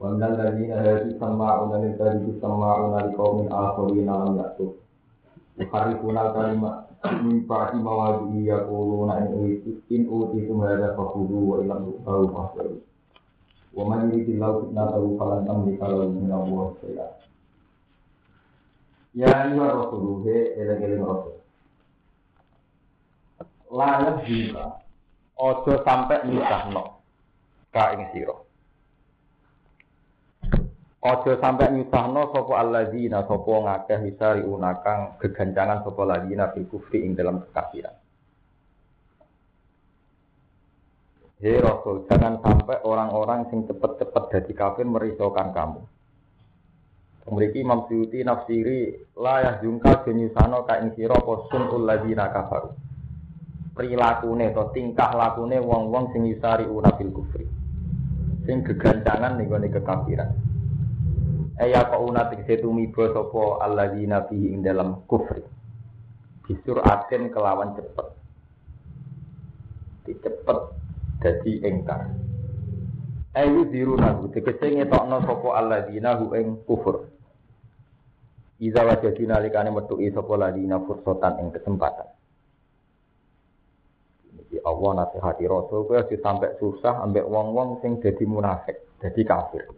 ومن الذين هادوا سماعون للكذب سماعون لقوم آخرين لم يأتوا يحرفون الكلمة من بعد مواضعه يقولون إن إن أوتيتم هذا فخذوه وإن لم تؤتوا فاحذروا ومن يريد الله فتنته فلن تملك له من الله شيئا يا أيها الرسول هي إلى الرسول layak juga ojo sampai nyusahno ka ing sira. Ojo sampai nyusahno sapa alladzina sapa ngakeh misari unakang gegancangan sapa alladzina fil kufri ing dalam kekafiran. Hei Rasul, jangan sampai orang-orang sing cepet-cepet jadi kafir merisaukan kamu. Memiliki Imam Suyuti nafsiri layah jungkal genyusano ka ing sira apa sunul ladzina kafaru. Prilakune atau tingkah lakune wong-wong sing yusari unabil kufri sing gegancangan ning gone kekafiran. Eya kok unatik setumiba sapa alladzina fihi ing dalam kufri? Bisur aten kelawan cepet. Dicepet dadi engkar. Ayu diruna tegese ngetokno sapa alladzina hu ing kufur. Iza wajadina likane metuki sapa ladina fursotan ing kesempatan Jadi Allah nasihati Rasul kuwi aja sampai susah ambek wong-wong sing dadi munafik, dadi kafir.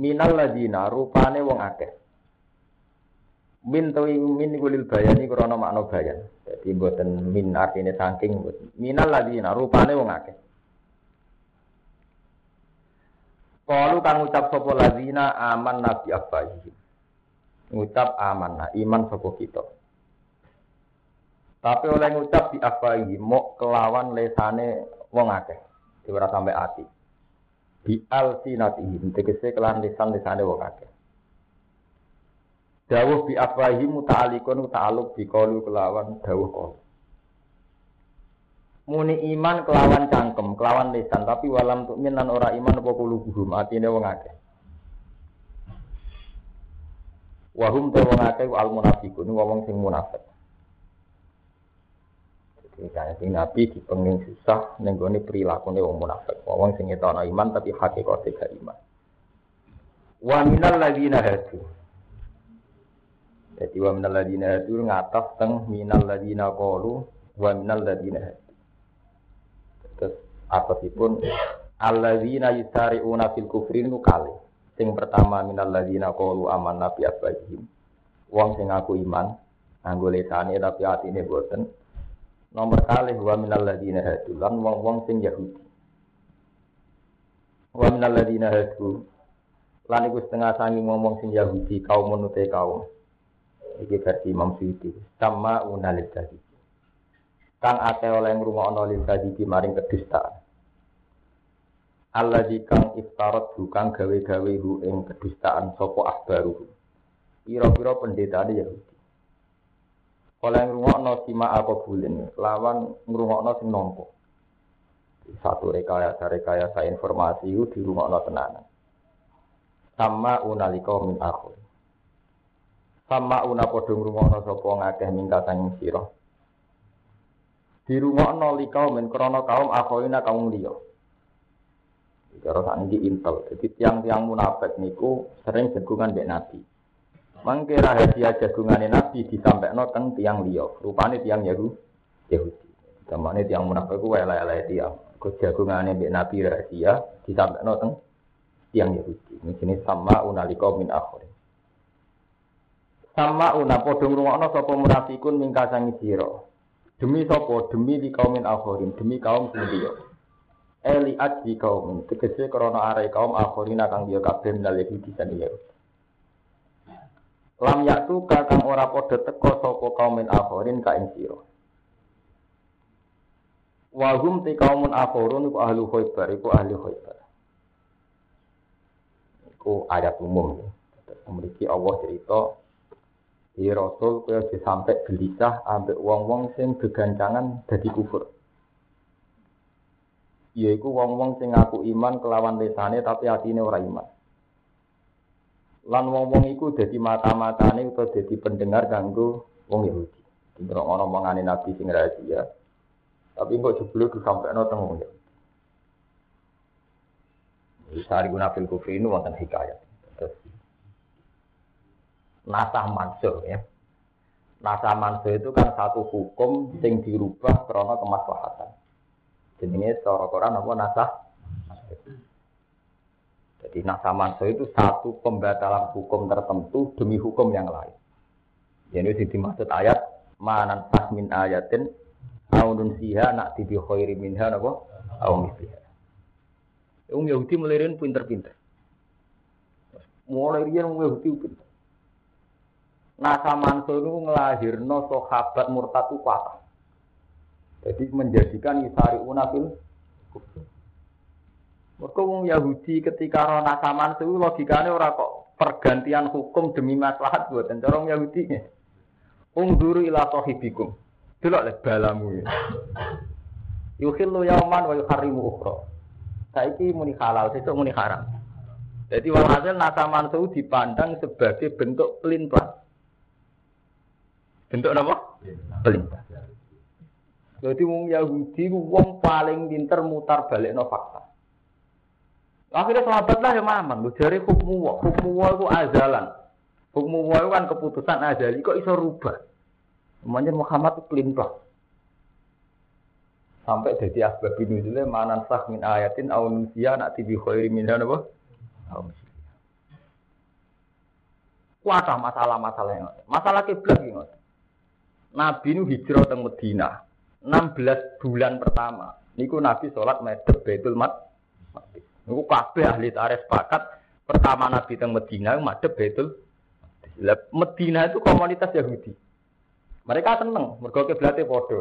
Minal ladina rupane wong akeh. Min tawi min kulil bayani krana makna bayan. Jadi mboten min artine saking minal ladina rupane wong akeh. Kalu kang ngucap sapa ladina aman nabi abahi. Ngucap aman iman sapa kita. Tapi oleh ngucap di afwahi mau kelawan lesane wong akeh. Ora sampai ati. Bi alsinatihim tegese kelawan lisan lesane wong akeh. Dawuh bi afwahi muta'alikun ta'aluk bi qalu kelawan dawuh qalu. Muni iman kelawan cangkem, kelawan lisan, tapi walam tu'min lan ora iman apa kulubuhum atine wong akeh. Wahum te wong akeh al munafiqun wong sing munafik. Misalnya sing Nabi dipenging susah nenggone perilakunya wong munafik. Wong sing ngetokno iman tapi hakikate gak iman. Wa minal ladina hadu. Jadi wa minal ladina hadu ngatas teng minal ladina qalu wa minal ladina hadu. Terus apasipun alladzina yusari'una fil kufri nu kali. Sing pertama minal ladina qalu amanna bi abadihim. Wong sing aku iman, nganggo lesane tapi atine boten. Nomor kali wa minal ladina hadu lan wong-wong sing Yahudi. Wa minal ladina hadu lan iku setengah sangi ngomong sing Yahudi kaum menute kaum. Iki versi Imam Suyuti. Sama unalil tadi. Kang ate oleh ngrungokno lil tadi maring kedustaan. Allah kang iftarat bukan gawe-gawe hu ing kedustaan sopo akbaru. Piro-piro pendeta Yahudi. Oleh ngrungokno sima apa bulen lawan ngrungokno sing nampa. Satu rekayasa rekayasa informasi itu di rumah tenanan. Sama unalika min akhir. Sama una padha ngrungokno sapa ngakeh mingka sanging sira. Di rumah noli kaum men krono kaum akhirina kaum liya. Cara sakniki intel. Jadi tiang-tiang munafik niku sering jagungan mbek Nabi. Mangke rahasia jagungane Nabi disampaikan teng tiang liya. Rupane tiang Yahudi. Yahudi. Zamane tiang munafik ku elek-elek tiang. Ku jagungane mbek Nabi rahasia disampaikan teng tiang Yahudi. Ini jenis sama unalika min akhir. Sama una padha ngrungokno sapa munafikun mingkasangi sira. Demi sapa? Demi di kaumin akhirin, demi kaum sing liya. Eli aji kaum, tegese krana are kaum akhirin kang dia kabeh minal Yahudi san Yahudi. Lam yaktu kakang ora padha teka sapa kaumin akhirin ka ing sira. Wahum ti kaumun akhorun iku ahli khaybar, iku ahli khaybar. Iku ayat umum ya. Memiliki Allah cerita di Rasul kaya sampai gelisah ambek wong-wong sing gegancangan dadi kufur. Yaiku wong-wong sing ngaku iman kelawan lesane tapi hatine ora iman. Lan wong-wong iku dadi mata-matane utawa dadi pendengar kanggo wong Yahudi. Tinggal ngomong-ngomongane Nabi sing rahasia. Tapi kok jebule disampaikan teng wong Yahudi. Sari guna fil kufri ini wonten hikayat. Terus nasah mansuh ya. Nasah mansuh itu kan satu hukum sing dirubah karena kemaslahatan. Jenenge secara Quran apa nasah? Jadi nasah mansuh itu satu pembatalan hukum tertentu demi hukum yang lain. Jadi dimaksud ayat manan min ayatin aunun siha nak tibi khairi minha napa au misliha. Wong Yahudi melirin pinter-pinter. Mulai riyen Yahudi pinter. Nasa Mansur itu ngelahirno sahabat murtad kuat. Jadi menjadikan Isari Unafil Mereka wong Yahudi ketika roh Nasa Mansur logikanya ora kok pergantian hukum demi maslahat buatan corong Yahudi. Ungduru ila sahibikum. Delok le balamu. Yukhillu yauman wa yuharrimu ukhra. Saiki muni halal, sesuk muni haram. Jadi walhasil nasa mansu dipandang sebagai bentuk pelintang. Bentuk apa? Pelintang. Jadi wong Yahudi wong paling pinter mutar balik no fakta. Akhirnya sahabat lah yang mamang, lu jari hukmu hukmu wa itu azalan. Hukmu wa itu kan keputusan azali, kok iso rubah. Semuanya Muhammad itu pelintang. Sampai jadi asbab nuzulnya manan sah min ayatin awun nusia nak tibi khairi apa? Kuatah masalah-masalah yang Masalah kiblat ini Nabi nu hijrah ke Medina 16 bulan pertama. Niku Nabi sholat medhep Baitul Maqdis. Niku kabeh ahli tarikh sepakat pertama Nabi teng Medina madhep Baitul Medina itu komunitas Yahudi. Mereka seneng mergo kiblate padha.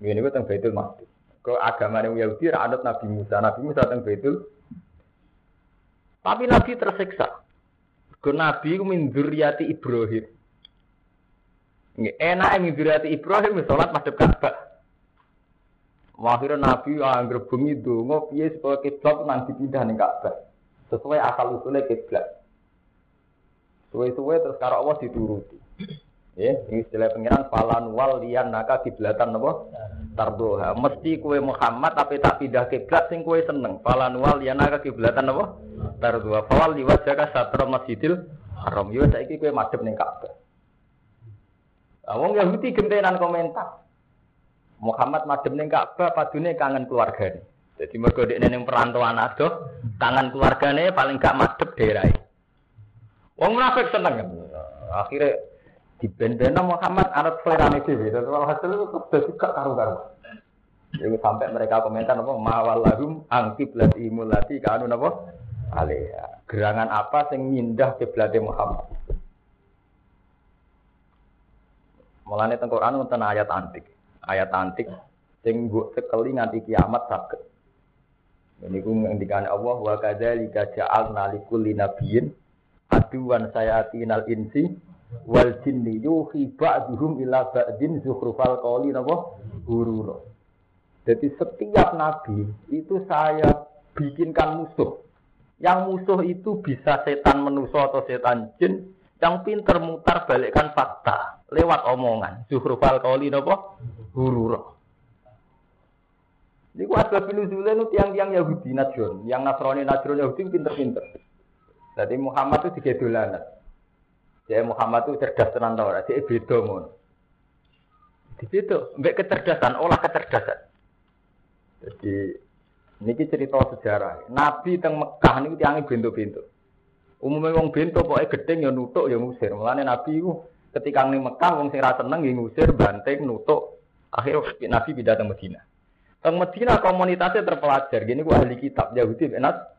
Ini gue teng Baitul Maqdis. Ke agama Yahudi ra anut Nabi Musa. Nabi Musa teng Baitul Tapi Nabi tersiksa. Ke Nabi ku min Ibrahim. Enak yang ngidurati Ibrahim sholat madhep Ka'bah. Akhirnya Nabi anggere bengi donga piye supaya kiblat nang dipindah ning Ka'bah. Sesuai asal usulnya kiblat. Suwe-suwe terus karo Allah dituruti. Ya, ini istilah pengiran falan wal lian naka kiblatan apa? Tardoha. Mesti kue Muhammad tapi tak pindah kiblat sing kue seneng. Falan wal lian naka kiblatan apa? Tardoha. Liwat jaga satra masjidil haram. Yo saiki kue madhep ning Ka'bah. Wong Yahudi gentenan komentar. Muhammad madem ning Ka'bah padune kangen keluargane. Jadi mergo dekne ning perantauan adoh, kangen keluargane paling gak madep daerah. Wong munafik seneng. Akhirnya di bendena Muhammad anut selerane dhewe. Dan hasil dadi gak karu-karu. Jadi sampai mereka komentar apa mawalahum angkib lati mulati kanu napa? Alaiha. Gerangan apa sing mindah kiblate Muhammad? Mulane teng Quran ayat antik. Ayat antik sing mbok sekeli nganti kiamat saged. Niku ngendikane Allah wa kadzalika ja'alna likulli nabiyyin aduwan sayatinal insi wal jinni yuhi ba'duhum ila ba'din zukhrufal qawli napa gurura. Jadi setiap nabi itu saya bikinkan musuh. Yang musuh itu bisa setan manusia atau setan jin yang pinter mutar balikkan fakta lewat omongan. Zuhrufal kauli napa? Hurura. Niku asbab nuzule nu tiang-tiang Yahudi Najron, yang Nasrani Najron Yahudi pinter-pinter. Jadi Muhammad itu tiga dolanan. Jadi Muhammad itu cerdas tenan tau ora, dia beda mon. Di situ, mbek kecerdasan, olah kecerdasan. Jadi niki cerita sejarah. Nabi teng Mekah niku tiangi bento-bento. Umumnya wong bento pokoknya gedeng ya nutuk ya musir. Mulane Nabi itu ketika ning Mekah wong sing ra seneng ngusir, banting, nutuk. Akhirnya Nabi pindah ke Medina. Ke Medina komunitasnya terpelajar. Gini gua ahli kitab Yahudi enak.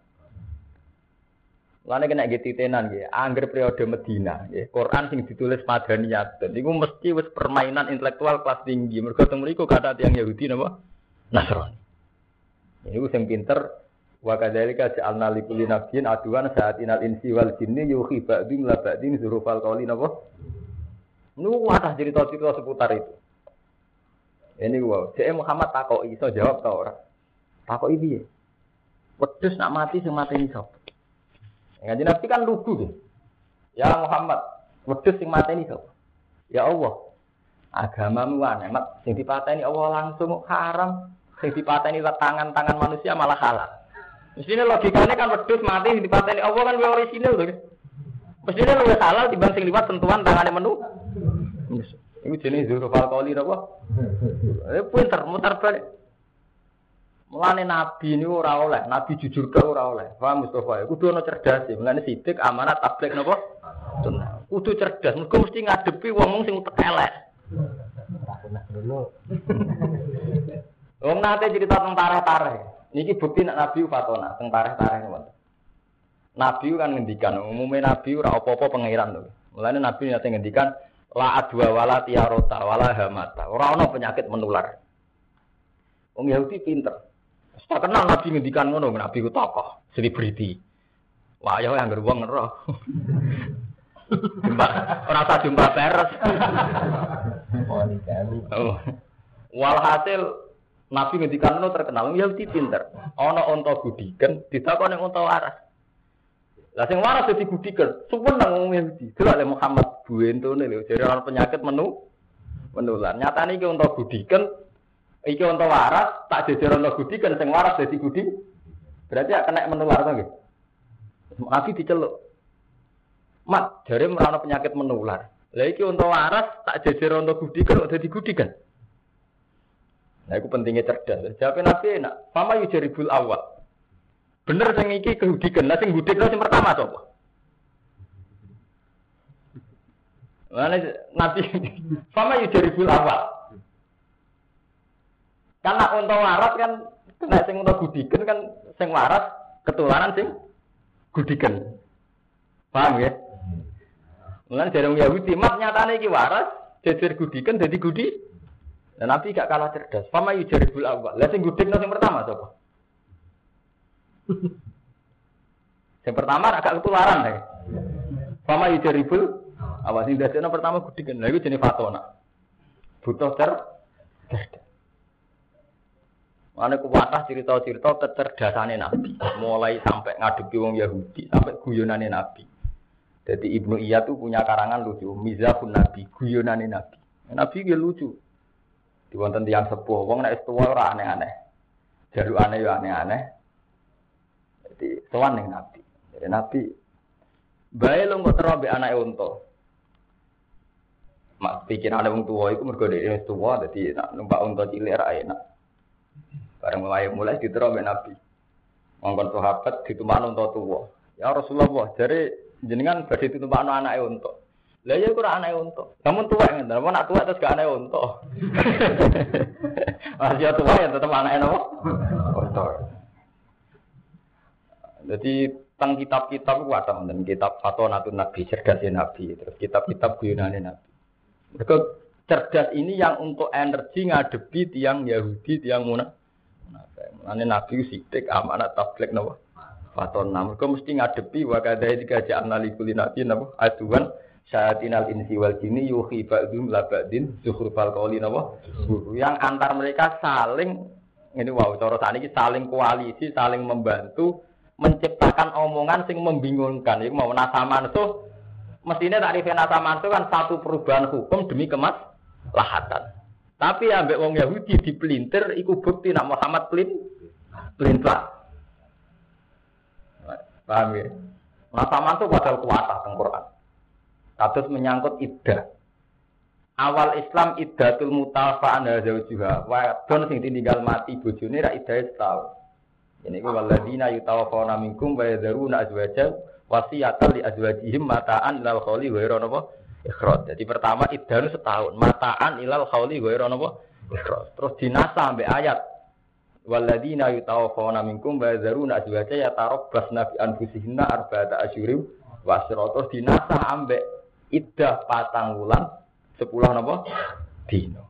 Lalu kena gitu tenan ya, angger periode Medina, ya. Quran sing ditulis dan itu mesti wis permainan intelektual kelas tinggi. Mereka temu kata tiang Yahudi napa? Nasrani. Ini gue yang pinter wa kadzalika ja'alna likulli nabiyyin aduan sa'atinal insi wal jinni yuhi ba'dhum la ba'dhin zurufal qawli napa? Nu atas cerita-cerita seputar itu. Ini gua, cek Muhammad takok iso jawab ta ora? Takok piye? Wedhus nak mati sing mati iso. Ngaji Nabi kan lugu gitu. Ya Muhammad, wedhus sing mati iso. Ya Allah, agamamu aneh, mat sing dipateni Allah langsung haram, sing lewat tangan-tangan manusia malah halal. Mestinya logikanya kan wedhus mati sing dipateni Allah kan lebih orisinal tuh. Mestinya lebih halal dibanding sing liwat sentuhan tangannya menu. Ini jenis zurufal kali apa? Eh pinter mutar balik. Mulane nabi ini ora oleh, nabi jujur ke ora oleh. Paham Mustafa? Ya? Kudu ono cerdas ya. Mulane sidik amanat tablik napa? Sunnah. Kudu cerdas, mergo mesti ngadepi wong sing utek elek. Wong nate cerita tentang tareh-tareh. Niki bukti nak nabi fatona tentang tareh-tareh ngoten. Nabi kan ngendikan, umumnya nabi ora apa-apa pangeran to. Mulane nabi nate ngendikan la adwa wala tiarota wala hamata. Ora ana penyakit menular. Wong Yahudi pinter. Tak kenal Nabi ngendikan ngono, Nabi ku tokoh, selebriti. Wah, ya yang gerbong ngeroh. Jumpa, ora usah jumpa peres. Oh. Walhasil Nabi ngendikan ngono terkenal Yahudi pinter. Ana unta gudiken ditakoni unta waras. Lah sing waras dadi gudikan, suweneng wong Yahudi. Delok le Muhammad buentone lho, jare ana penyakit menu menular. Nyatane iki untuk gudikan, iki untuk waras, tak jejer untuk gudikan sing waras dadi gudi. Berarti ya kena menular to nggih. Diceluk. Mat, jare merana penyakit menular. Lah iki untuk waras, tak jejer untuk gudikan kok dadi gudikan. Nah, itu pentingnya cerdas. Jawabnya Nabi enak. Fama yujaribul awal. Bener sing iki kehudikan, lah sing hudikno sing pertama sapa? Mana Nabi sama yujaribul awal. Karena untuk waras kan kena sing untuk gudikan kan sing waras ketularan sing gudikan. Paham ya? Mulane jarang Yahudi mat nyatane iki waras, jejer gudikan jadi gudi. Dan Nabi gak kalah cerdas. Fama yujaribul awal. Lah sing gudikno sing pertama sapa? Yang pertama agak ketularan deh. Fama yujaribul awas ini dasarnya pertama kudikan. Nah itu jenis fatona. Butuh ter cerdas. Mana kuatah cerita-cerita kecerdasannya Nabi. Mulai sampai ngadepi wong Yahudi, sampai guyonannya Nabi. Jadi Ibnu Iya tuh punya karangan lucu. Mizahun Nabi, guyonannya Nabi. Nabi dia lucu. Di wonten tiang sepuh, wong nek tua ora aneh-aneh. Jalu aneh ya aneh-aneh. Jadi sowan ning Nabi. Jadi Nabi bae lo kok terobek anake unta. Mak pikirane wong tuwa iku mergo dhewe tuwa dadi nak numpak unta cilik ra enak. Bareng mulai mulai diterobek Nabi. Mongkon sahabat ditumpakno unta tuwa. Ya Rasulullah, jare jenengan badhe ditumpakno anake unta. Lah ya kurang anake unta. Kamu tua ngene, mau nak tua terus gak anake unta. Masih tua ya tetep anake napa? Unta. Jadi tentang kitab-kitab itu ada dan kitab Fatonatun Nabi, cerdasnya Nabi, terus kitab-kitab guyonannya Nabi. Mereka cerdas ini yang untuk energi ngadepi tiang Yahudi, tiang munafik. Mulane Nabi sidik amanat tablik napa? Faton nam. Mereka mesti ngadepi wa kadai tiga ja'alna likuli nabi napa? Aduan syayatinal insi wal jini yuhi ba'dum la ba'din zuhrufal qawli napa? Yang antar mereka saling ini wow cara ini saling koalisi, saling membantu menciptakan omongan sing membingungkan. Itu mau nasaman itu mestinya takrifnya nasaman itu kan satu perubahan hukum demi kemaslahatan. Tapi ambek wong Yahudi dipelintir iku bukti nak Muhammad pelin pelintar. Paham ya? Nasaman itu padahal kuatah teng Quran. Kados menyangkut iddah. Awal Islam iddatul mutafa'an zaujuha. Wadon sing tinggal mati bojone ra iddah setahun. Ini ku waladina yutawafawna minkum wa yadharuna azwaja wasiyatan li azwajihim mataan ilal khawli wa yara napa ikhraj. Jadi pertama idanu setahun, mataan ilal khawli wa yara napa ikhraj. Terus dinasa sampai ayat waladina yutawafawna minkum wa yadharuna azwaja yatarabbasna bi anfusihinna arba'ata asyurim wa Terus dinasa ambek iddah patang wulan sepuluh napa dino.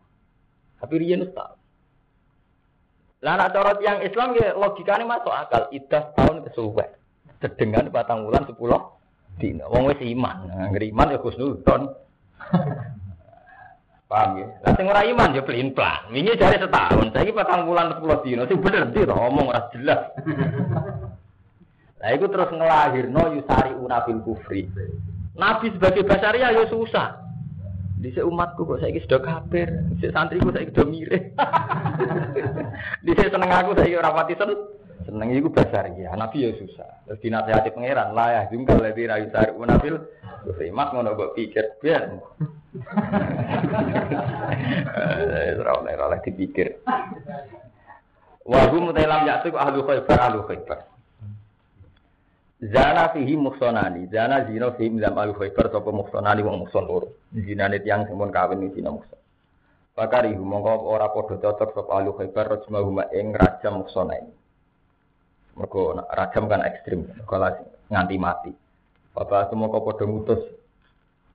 Tapi riyen. Lah nak cara yang Islam ya logikanya masuk akal. Idah tahun kesuwen. Sedengan batang bulan sepuluh dina. Wong wis iman. Nah, iman ya khusnudon. Paham ya? Lah sing ora iman ya pelin plan. Wingi jare setahun, saiki patang bulan 10 dino sing bener ndi to omong ora jelas. Lah iku terus ngelahirno yusari unabil kufri. Nabi sebagai basaria ya susah. Di umatku kok saiki sudah kafir, di santriku saiki sudah mirip. di seneng aku saiki ora pati sen. Seneng iku basaria. Nabi ya susah. Terus dinasihati pangeran, lah ya jungkal lebih rayu sari unabil kufri. Mak ngono kok pikir biar. Ora oleh dipikir. Wa hum mutailam yatu ahlu khaybar ahlu khaybar. Zana fihi muhsonani, zana zina fihi milam ahlu khaybar sapa muhsonani wong muhson loro. Zinane tiyang sing kawin iki zina muhson. Pakari mongko ora padha cocok sapa ahlu khaybar rajmahuma ing rajam muhsonani. Mergo rajam kan ekstrim, kalau nganti mati. Bapak semua kau padha mutus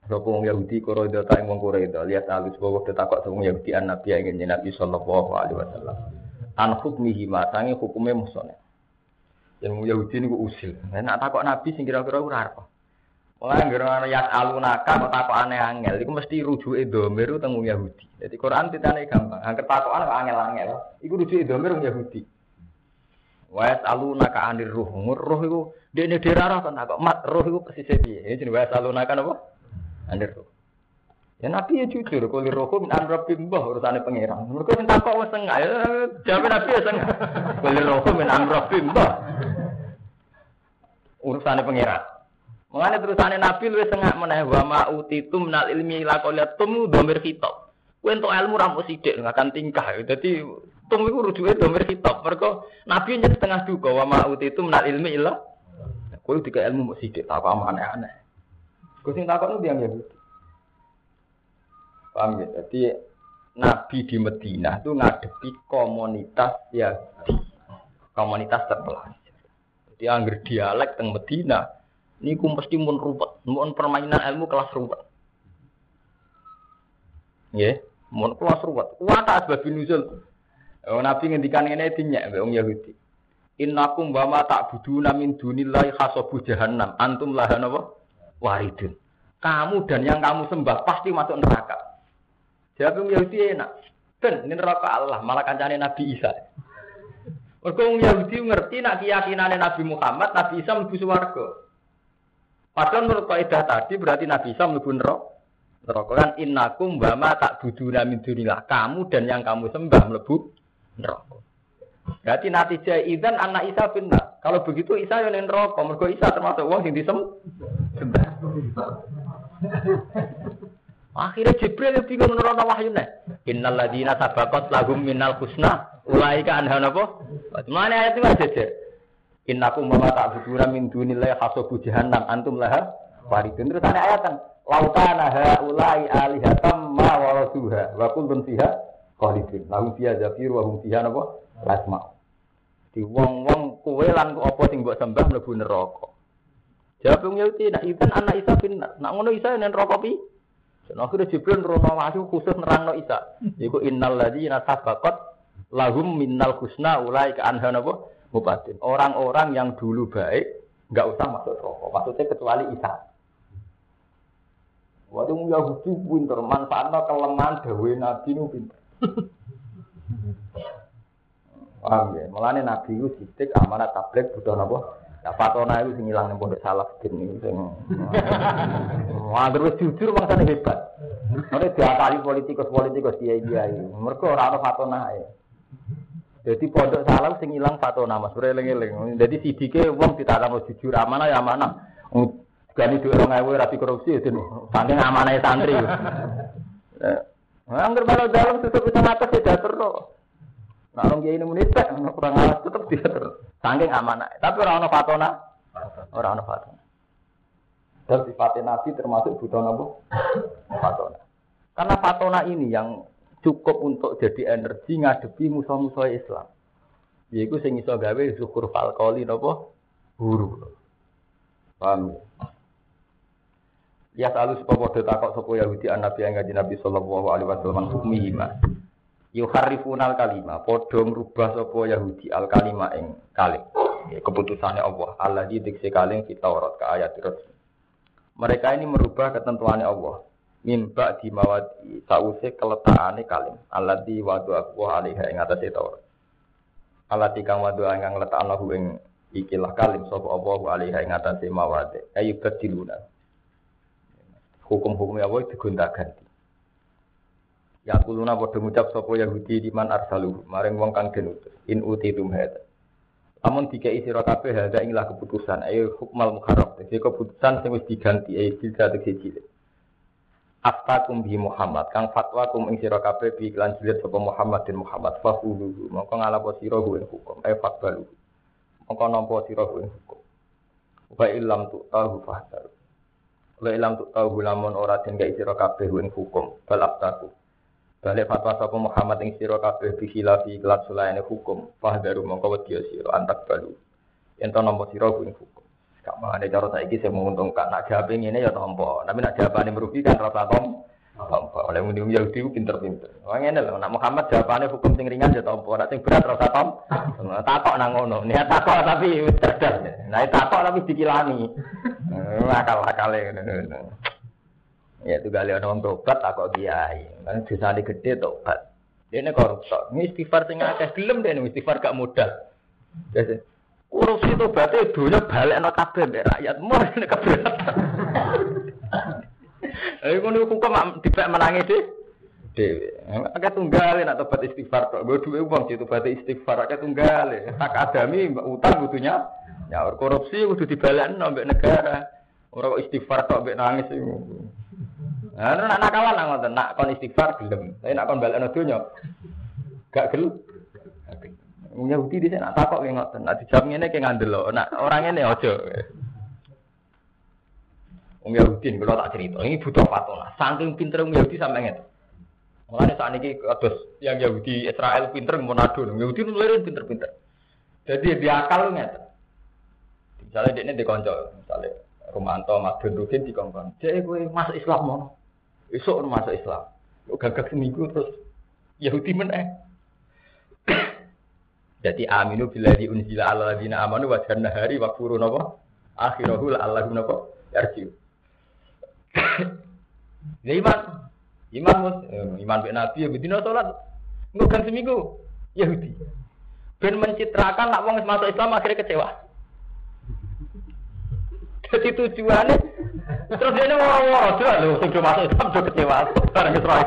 Sapa wong Yahudi Quraida ta ing wong Quraida lihat alus bahwa ditakok wong Yahudi an Nabi ingin Nabi sallallahu alaihi wasallam. An hukmihi ma sange hukume musone. Yang wong Yahudi niku usil. Nek takok Nabi sing kira-kira ora apa. Mulai ngira ayat alunaka kok takok aneh angel iku mesti rujuke domir teng Yahudi. Jadi Quran titane gampang. Angger takokan kok angel-angel. Iku rujuke domir wong Yahudi. Wa alunaka anir ruh. Ruh iku dene derarah kan takok mat ruh iku pesise piye? Jenenge wa alunaka napa? Andir Ya Nabi ya jujur, kalau rohku min amrobi mbah urusannya pangeran. Mereka minta kok wes tengah, ya jawab Nabi ya tengah. Kalau rohku min amrobi mbah urusannya pangeran. Mengenai terusannya Nabi lu setengah meneh wa ma utitum minal ilmi la qaliyatum domir kitab. Kowe entuk ilmu ra mung sithik akan tingkah. Dadi tum iku rujuke domir kitab. Mergo Nabi nyet setengah duka wa ma utitum minal ilmi illa kowe tiga ilmu mung sithik tak aneh-aneh. Gue sing itu yang Yahudi. Paham ya? Jadi Nabi di Medina itu ngadepi komunitas Yahudi. Komunitas terpelajar. Jadi angger dialek teng Medina, ini ku mesti mun ruwet, mun permainan ilmu kelas ruwet. Ya, mun kelas ruwet. Kuat asbab nuzul. Oh, Nabi ngendikan ini dinyak mbek wong Yahudi. Innakum wa ma ta'buduna min dunillahi hasabu jahannam. Antum laha napa? waridun. Kamu dan yang kamu sembah pasti masuk neraka. Jawab Yahudi enak. Ben, ini neraka Allah, malah kancane Nabi Isa. Mergo Yahudi ngerti nak keyakinane Nabi Muhammad, Nabi Isa mlebu swarga. Padahal menurut kaidah tadi berarti Nabi Isa mlebu neraka. Neraka kan innakum wa ma tak buduna min dunillah. Kamu dan yang kamu sembah mlebu neraka. Berarti natijah idan anak Isa benar. Kalau begitu Isa yang neraka, mergo Isa termasuk wong sing disembah. Akhirnya Jibril yang bingung nurono wahyu. Innal ladina sabaqat lahum minal husna ulaika anha napa? Mana ayat itu aja Innakum ma ta'buduna min dunillahi hasabu jahannam antum laha waridun. Terus ada ayat kan lautana haulai alihatam ma waraduha wa kuntum fiha khalidun. Lahum fiha zafir wa hum fiha napa? Lasma. Di wong-wong kowe lan apa sing mbok sembah mlebu neraka. Jawab yang Yahudi, nak Isan anak Isa benar. Nak ngono Isa yang rokok pi. Nah, akhirnya Jibril rono wahyu khusus nerang no Isa. Iku innal ladina sabaqat lahum minnal husna ulai ke anha napa mubatin. Orang-orang yang dulu baik nggak usah masuk rokok. Maksudnya kecuali Isa. Waktu Yahudi pinter manfaatnya kelemahan dawe Nabi nu pinter. Paham ya? Mulane Nabi itu sidik amanat tablet butuh napa? Nah, Fatona itu sing ilang ning pondok salaf niku sing. Wah, terus jujur bangsane hebat. Ora diakali politikus-politikus kiai-kiai. Mergo ora ana Fatona ae. Jadi pondok salaf sing ilang Fatona Mas, eling-eling. Jadi sidike wong ditakano jujur amanah ya amanah. Gani duit orang ewe rapi korupsi itu saking amanah santri. Nah, angker malah dalam tutup bisa atas ya terus. Nah, orang kiai ini menit, kurang alat tetap dia terus. Saking amanah. Tapi orang orang fatona, orang orang fatona. Dan sifatnya Nabi termasuk butuh nabi fatona. Karena fatona ini yang cukup untuk jadi energi ngadepi musuh-musuh Islam. Yaitu sing iso gawe syukur falkoli napa guru. Paham ya? Ya selalu padha takok sapa Yahudi an Nabi yang Nabi sallallahu alaihi wasallam hukmi yuharrifunal kalima padha ngrubah sapa Yahudi al kalima ing kalim keputusannya Allah Allah di diksi kita Taurat ke ayat mereka ini merubah ketentuannya Allah mimba di mawadi sause keletakane kalim. Allah di wadu aku alaiha ing atase Taurat. Allah kang wadu kang letakno ing ikilah kalim sapa Allah alaiha ing atase mawadi ayu badiluna hukum-hukumnya Allah digonta-ganti. Ya kuluna padha ngucap sapa Yahudi di man arsalu maring wong kang den in utitum hada. Amun dikai sira kabeh hada inilah keputusan. Ayo hukmal muharram. Jadi keputusan sing wis diganti ayo silsa tegese. Aftakum bi Muhammad kang fatwa kum ing sira kabeh bi iklan jilid sapa Muhammad dan Muhammad fahulu mongko ngalapo sira ing hukum ayo fatbalu. Mongko nampa sira ing hukum. Wa illam tu tahu fahdar. Wa illam tu tahu lamun ora den gak sira kabeh ing hukum bal aftakum Balik fatwa sapa Muhammad ing sira kabeh bi khilafi kelas sulaine hukum. Fahdaru mongko wedi sira antak balu. Yen to nampa sira ing hukum. Gak mangane cara saiki sing menguntungkan. Nak jawabe ngene ya tampa. Tapi nak jawabane merugikan rasa tom. Tampa. Oleh muni Yahudi pinter-pinter. Wah ngene lho, nak Muhammad jawabane hukum sing ringan ya tampa. Nak sing berat rasa tom. Takok nang ngono. Niat takok tapi cerdas. Nah takok tapi dikilani. Akal-akale ngono. Ya itu kali orang tobat tak kok kiai. Kan dosa gede tobat. Ini koruptor. Ini istighfar sing akeh gelem deh istighfar gak modal. Korupsi tobatnya dunia balik no kabeh mbek rakyat. Mau ini keberatan. Ayo ngono hukum dipek menangi deh. Dewi, agak tunggal nak tobat istighfar tok. Gue duwe uang sih tobat istighfar agak tunggal. Tak adami utang butuhnya. Ya korupsi kudu dibalekno mbek negara. Ora kok istighfar tok mbek nangis. Nah, nak nakalan nak ngoten, nak kon istighfar gelem. Tapi nak kon donya gak gelem. Wong Yahudi dhisik nak takok ki ngoten, nak dijawab ngene ki ngandel nak orang ngene aja. Wong Yahudi kalau tak cerita, ini butuh fatona. Saking pinter wong Yahudi sampai ngene. Mulane saat ini kados yang Yahudi Israel pinter Manado, Yahudi mulai pinter-pinter. Jadi dia akal ngene. Misalnya dia ini dikonco, misalnya Romanto Mas Gendrukin dikongkon. Jadi gue masuk Islam mau. Esok masuk Islam. Gagak seminggu terus Yahudi meneh. Jadi aminu bila unzila ala ladina amanu wa hari wa furu napa akhirahu la allahu napa yarjiu. Ya iman. Iman mus, eh, iman be nabi ya bedino salat. Ngogan seminggu Yahudi. Ben mencitrakan nak wong masuk Islam akhirnya kecewa. Jadi tujuannya terus dia ngomong-ngomong tuh lu sudah masuk Islam sudah kecewa barang Islam.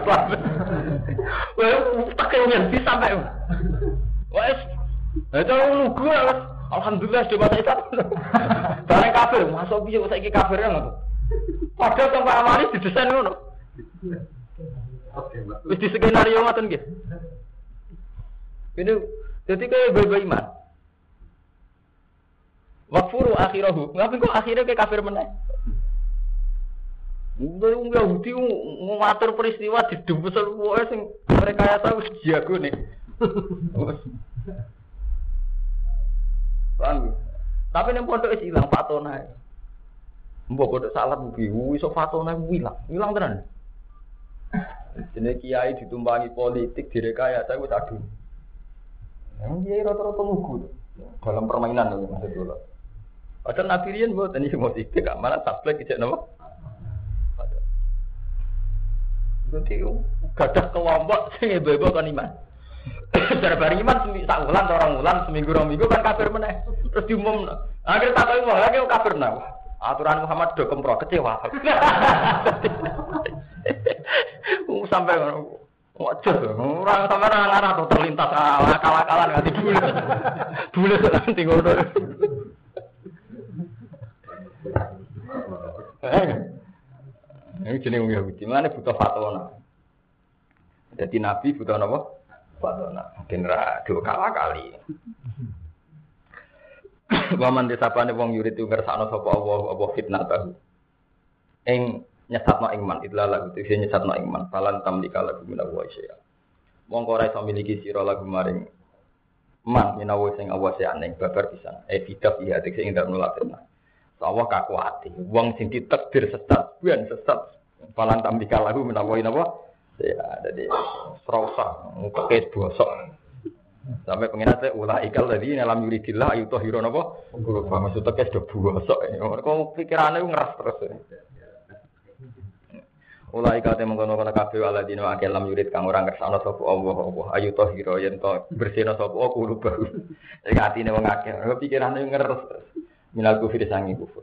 Wah, tak bisa sampai. Wes, itu lu gue Alhamdulillah sudah masuk Islam. Barang kafir, masuk biar saya kafir kan? Padahal tanpa amalis didesain ngono. Wis di skenario ngoten nggih. Ini jadi kayak bayi iman. Wakfuru akhirahu. Ngapain kok akhirnya kayak kafir meneh? Udah wong Yahudi ngatur peristiwa di dubes wae sing mereka ya tahu jago nih. Paham? Tapi ning pondok wis ilang fatona. Mbok pondok salat mugi iso fatona ilang. Ilang tenan. Jadi kiai ditumpangi politik direkayasa wis aduh. Yang kiai rata-rata lugu dalam permainan loh maksud Padahal Nabi Rian buat ini mau sidik, mana tablek ijek nama. Jadi gadah kelompok sing ibu kan iman. Cara bareng iman sak wulan orang wulan seminggu orang minggu kan kafir meneh. Terus diumum. Akhir tak tahu lagi kafir nah. Aturan Muhammad do kempro kecewa. Sampai Wajar, orang sampai orang arah tuh terlintas akal-akalan nggak tidur, boleh nanti ngono. Eh, ini jenis Yahudi. Mana butuh fatwa. Jadi Nabi butuh apa? Fatwa. Genera dua kalah kali. Waman disapane wong yurid itu ngersakno sapa Allah apa fitnah tahu. Ing nyesatno iman itulah lagu itu nyesatno iman. Falan tamlika lagu minawa syai'a. Wong ora iso miliki sira lagu maring man minawa sing awas ya ning babar pisan. Eh fidah iya sing ndak nolak fitnah. Allah kakuati. Wong sing ditakdir sesat, bukan sesat. Falan tambika lagu menawa napa? Ya, jadi serausa, pakai bosok. Sampai pengen saya ulah ikal tadi dalam yuridillah ayu toh hiro nopo. Maksudnya kayak sudah bosok. Kau pikirannya ngeras terus. Ulai kate mengkono kono kabeh ala dino akeh lam yurid kang ora ngersakno sapa Allah Allah ayu toh hiro yen to bersihno sapa kulo baru. Iki atine wong akeh, pikirane ngeres. Minal kufir sangi kufur.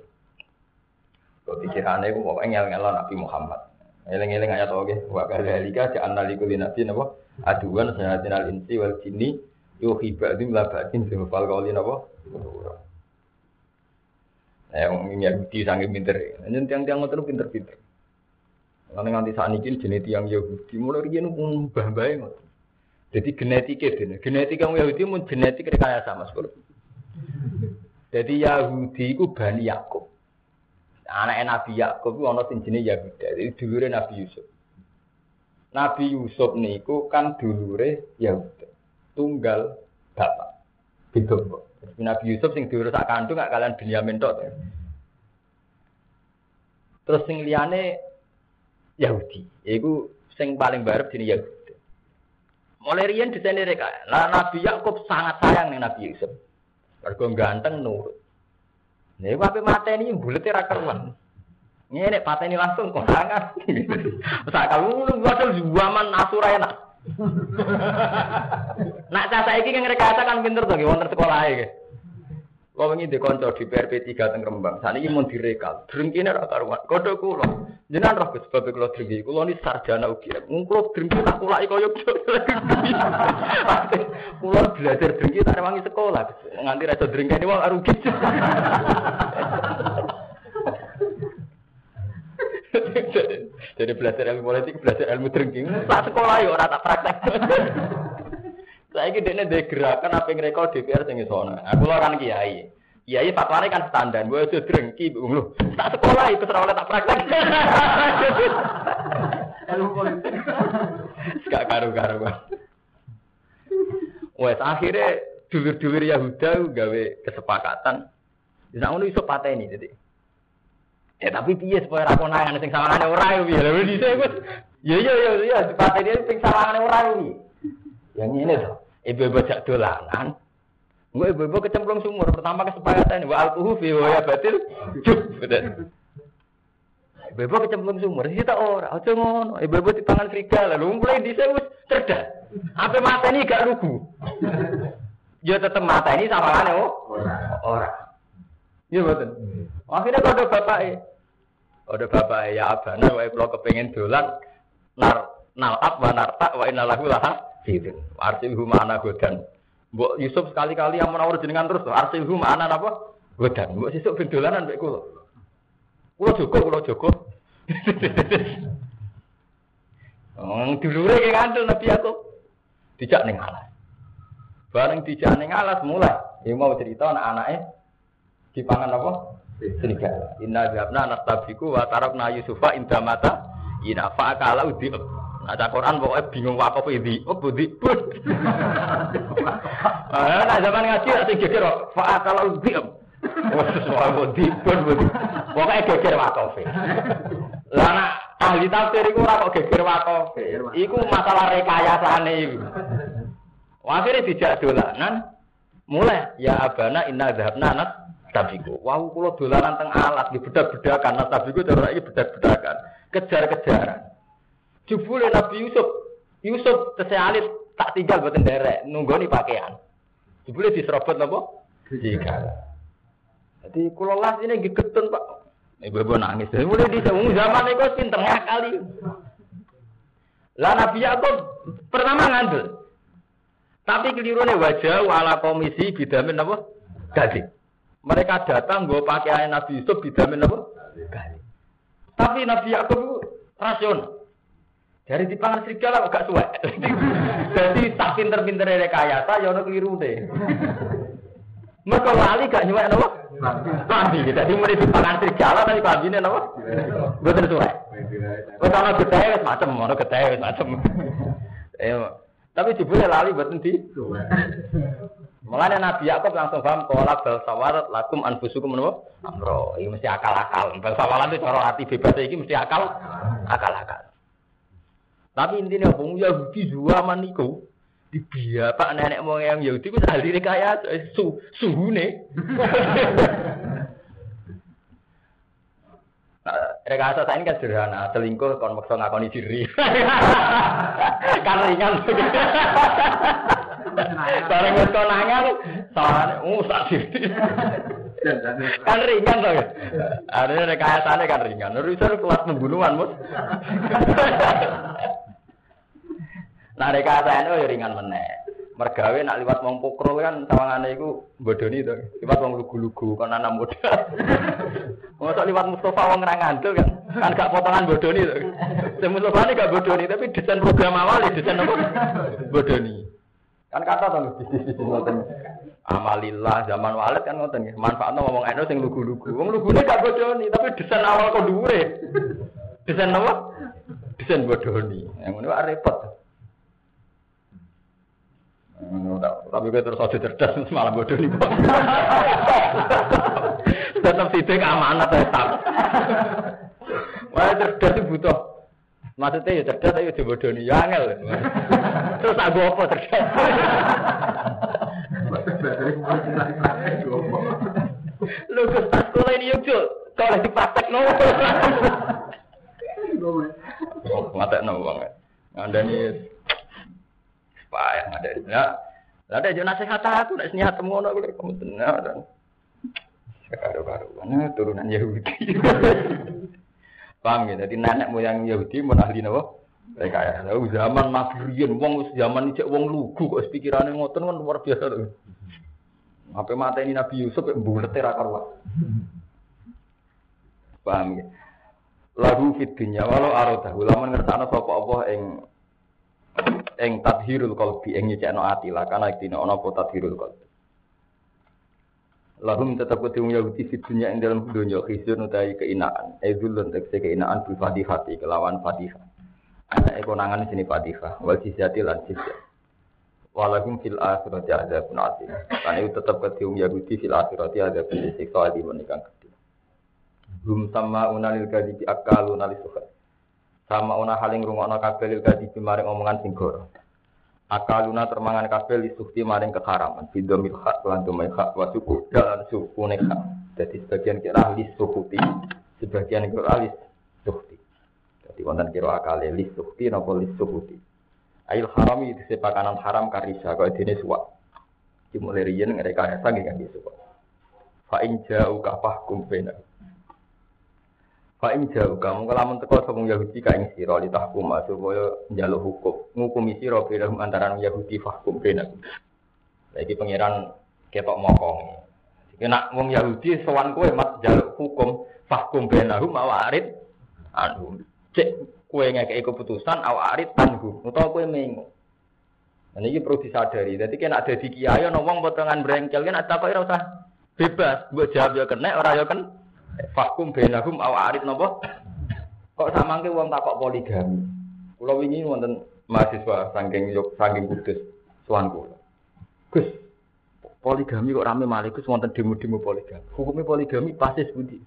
Kok pikirane ku pokoke ngel-ngelo Nabi Muhammad. Eling-eling ayat oke, wa kadzalika ja'alna likulli nabiyyin apa aduan sayatin al insi wal jinni yuhi ba'dim la ba'din fal qawli napa Eh, wong Yahudi sange pinter. Nyen tiang-tiang ngoten pinter-pinter. Karena nganti saat ini jenis yang Yahudi mulai riyen pun mbah-mbahe ngoten. Jadi genetika dene. Genetika wong Yahudi mun genetik rekayasa Mas. Jadi Yahudi ku Bani Yakub. Anak Nabi Yakub ku ana sing jenenge Yahuda. Jadi dulure Nabi Yusuf. Nabi Yusuf niku kan dulure Yahuda. Tunggal bapak. Kok. Nabi Yusuf sing diurus sak kandung gak kalian Benyamin tok. Terus sing liyane Yahudi. Iku sing paling barep dini Yahudi. Mulai riyen desain mereka. Nah, Nabi Yakub sangat sayang nih Nabi Yusuf. Mergo ganteng nurut. Nih wae mateni bulete ra karuan. Ngene pateni langsung konangan. Sak kalau lu wasal zaman asura enak. Nak cah saiki kan rekayasa kan pinter to wonten sekolah iki. Kau ingin dikonco di PRP 3 teng Rembang. Saat ini mau direkal. Drengkine ra karuan. Kodho kula. Jenengan roh Gus sebab kula drengki. Kula ni sarjana. Mung kula drengki tak kulaki kaya Kula belajar drengki tak rewangi sekolah. Nganti ra iso drengkeni wong rugi. Jadi belajar ilmu politik, belajar ilmu drinking. Tak sekolah ya ora tak praktek. Saya ini dia ada gerakan apa yang rekor DPR sing isono. Aku orang kiai. Kiai fatwane kan standar. Gue sudah drengki, lu. Tak sekolah itu oleh tak praktek. Ilmu politik. Gak karu-karu. Wes akhirnya dulur-dulur Yahuda gawe kesepakatan. Bisa ngono iso pateni jadi. Ya tapi piye supaya ra konangan sing sawangane ora yo piye. Lha dhisik wis. Ya ya ya ya dipateni sing sawangane ora piye. Yang ini tuh, ibu-ibu jak dolanan. Gue ibu-ibu kecemplung sumur. Pertama kesepakatan wa alquhu fi wa batil. Cuk, betul. Ibu-ibu kecemplung sumur. Sih tak ora, aja ngono. Ibu-ibu di tangan serigala. Lalu mulai di wis cerdas. Apa mata ini gak lugu. Ya tetep mata ini sama kan oh. Ora. Iya betul. Akhirnya kalau bapak ada bapak ya abana wae kula kepengin dolan nar nalap wa narta wa innalahu laha sidin. Arsilhu ma'ana godan. Mbok Yusuf sekali-kali yang menawar jenengan terus. Arsilhu ma'ana apa? Godan. Mbok sesuk ben dolanan mek kula. Kula jogo, kula jogo. Oh, dulure ki ngandel Nabi aku. Dijak ning alas. Bareng dijak ning alas mulai. Ya mau cerita anak anaknya dipangan apa? Serigala. Inna jabna nastabiku wa tarakna Yusufa inda mata ina fa'akala udi. Nah, Quran pokoknya bingung wakaf ini. Oh, budi pun. Nah, zaman ngaji asing geger kok. Fa'akala udi. Wah, sesuai budi pun budi. Pokoknya geger wakaf. Lah nak ahli tafsir iku ora kok geger wakaf. Iku masalah rekayasane iku. Akhirnya dijak dolanan. Mulai ya abana inna dhahabna nat tabiku. Wau kula dolanan teng alat bedak-bedakan nat tabiku cara iki bedak-bedakan. Kejar-kejaran. Jebule Nabi Yusuf, Yusuf tesih alit tak tinggal boten derek nunggoni pakaian. Jebule diserobot napa? Serigala. Jadi kula las ini nggih getun, Pak. Ibu-ibu nangis. Mulai di zaman itu pinter ngakali. Lah Nabi Yakub pertama ngandel. Tapi kelirune wajah wala komisi bidamin apa? Gadi. Mereka datang gue pakaian Nabi Yusuf bidamin apa? Gadi. Tapi Nabi Yakub rasional. Dari di pangan serigala gak suwe. Jadi tak pinter-pinter rekayasa ya ono keliru deh. Mereka lali gak nyuwek napa? Lambi. Jadi mulai di pangan serigala tapi lambine napa? Mboten suwe. Wis ana getahe wis macem, ana getahe wis macem. Eh tapi jebule lali mboten di. Mulane Nabi Yakub langsung paham kola bal sawarat lakum anfusukum menapa? Amro. Iki mesti akal-akal. Bal sawarat itu cara hati bebas iki mesti akal akal-akal. Tapi intinya wong Yahudi zaman niku di pak nenek moyang Yahudi ku ahli rekayasa su suhune. Nah, rekayasa saya ini kan sederhana, selingkuh kon maksa ngakoni diri. kan ringan. Bareng wis konangan, sawane uh sak diri. kan ringan toh. Ada rekayasane kan ringan. Urusan kelas pembunuhan, Mus. nah rekayasane oh ya ringan meneh. Mergawe nak liwat wong pokro kan sawangane iku bodoni to. Liwat wong lugu-lugu kon ana modal. Mosok liwat Mustafa wong ra ngandel kan. Kan gak potongan bodoni to. Sing Mustafa ini gak bodoni tapi desain program awal desain apa? Bodoni. Kan kata to bisnis ngoten. Amalillah zaman walid kan ngoten nggih. Manfaatno ngomong eno sing lugu-lugu. Wong lugune gak bodoni tapi desain awal kok dhuwure. Desain apa? Desain bodoni. Yang ngono repot. Tapi gue terus aja cerdas malah bodoh nih. Tetap sidik amanat tetap. Wah cerdas itu butuh. Maksudnya ya cerdas tapi bodoh nih. Ya angel. Terus aku apa cerdas? Lu ke sekolah ini yuk kalau dipraktek no. Mata no banget. Anda nih payah ada ya ada aja nasihat aku nak nasihat ngono aku kamu tenang mana turunan Yahudi paham ya? Jadi nenek moyang Yahudi mau ahli nawa mereka tahu zaman mafian wong zaman ini wong lugu kok pikirannya ngoten kan luar biasa. Apa mata ini Nabi Yusuf bulat terakar wah paham ya? Lagu fit dunya walau arodah ulama ngertana sapa Allah ing eng tadhirul qalbi ing nyecekno ati lah. Kana dina ana apa tadhirul qalbi Lahum tetap ketemu Yahudi di dunia yang dalam dunia khizyun utai keinaan. Edulun tekse keinaan bil fatihati kelawan fatihah. Anak ekonangan sini fatihah Wal jizyati lan jizyat Walahum fil akhirati pun ati Karena itu tetap ketemu Yahudi fil ada pun disiksa di menikah gede Hum sama unalil gadi akalu nalis suhat sama ona haling rungokno kabeh lil kadi maring omongan sing goro. Akaluna termangan kabeh li sukti maring keharaman. Bidomil hak lan domai hak wa suku dalan suku nekha. Jadi sebagian kira li sukuti, sebagian kira li sukti. Jadi wonten kira akale li sukti napa li sukuti. Ail harami itu sepakanan haram karisa kau dene suwak. Dimulai riyen ngereka nggih kan suwak. Fa in ja'u bainahum Fa in jauh kamu kalamun teko sapa Yahudi ka ing sira li tahkum supaya njaluk hukum ngukumi sira beda antara Yahudi fahkum bena. Lagi pangeran ketok mokong. Jika nak wong Yahudi sowan kowe mat njaluk hukum fahkum benahum awarid anu cek kowe ngekeki keputusan awarid tanggu utawa kowe mengo. Nah, ini perlu disadari. Jadi kan ada di kiai, ngomong potongan brengkel kan ya usah bebas. Buat jawab ya kena, orang ya kan Fakum benahum aw arid nopo. Kok samangke wong takok poligami. Kula wingi wonten mahasiswa saking yuk saking kudus sowan kula. Gus, poligami kok rame malih Gus wonten demo-demo poligami. Hukumnya poligami pasti sepundi.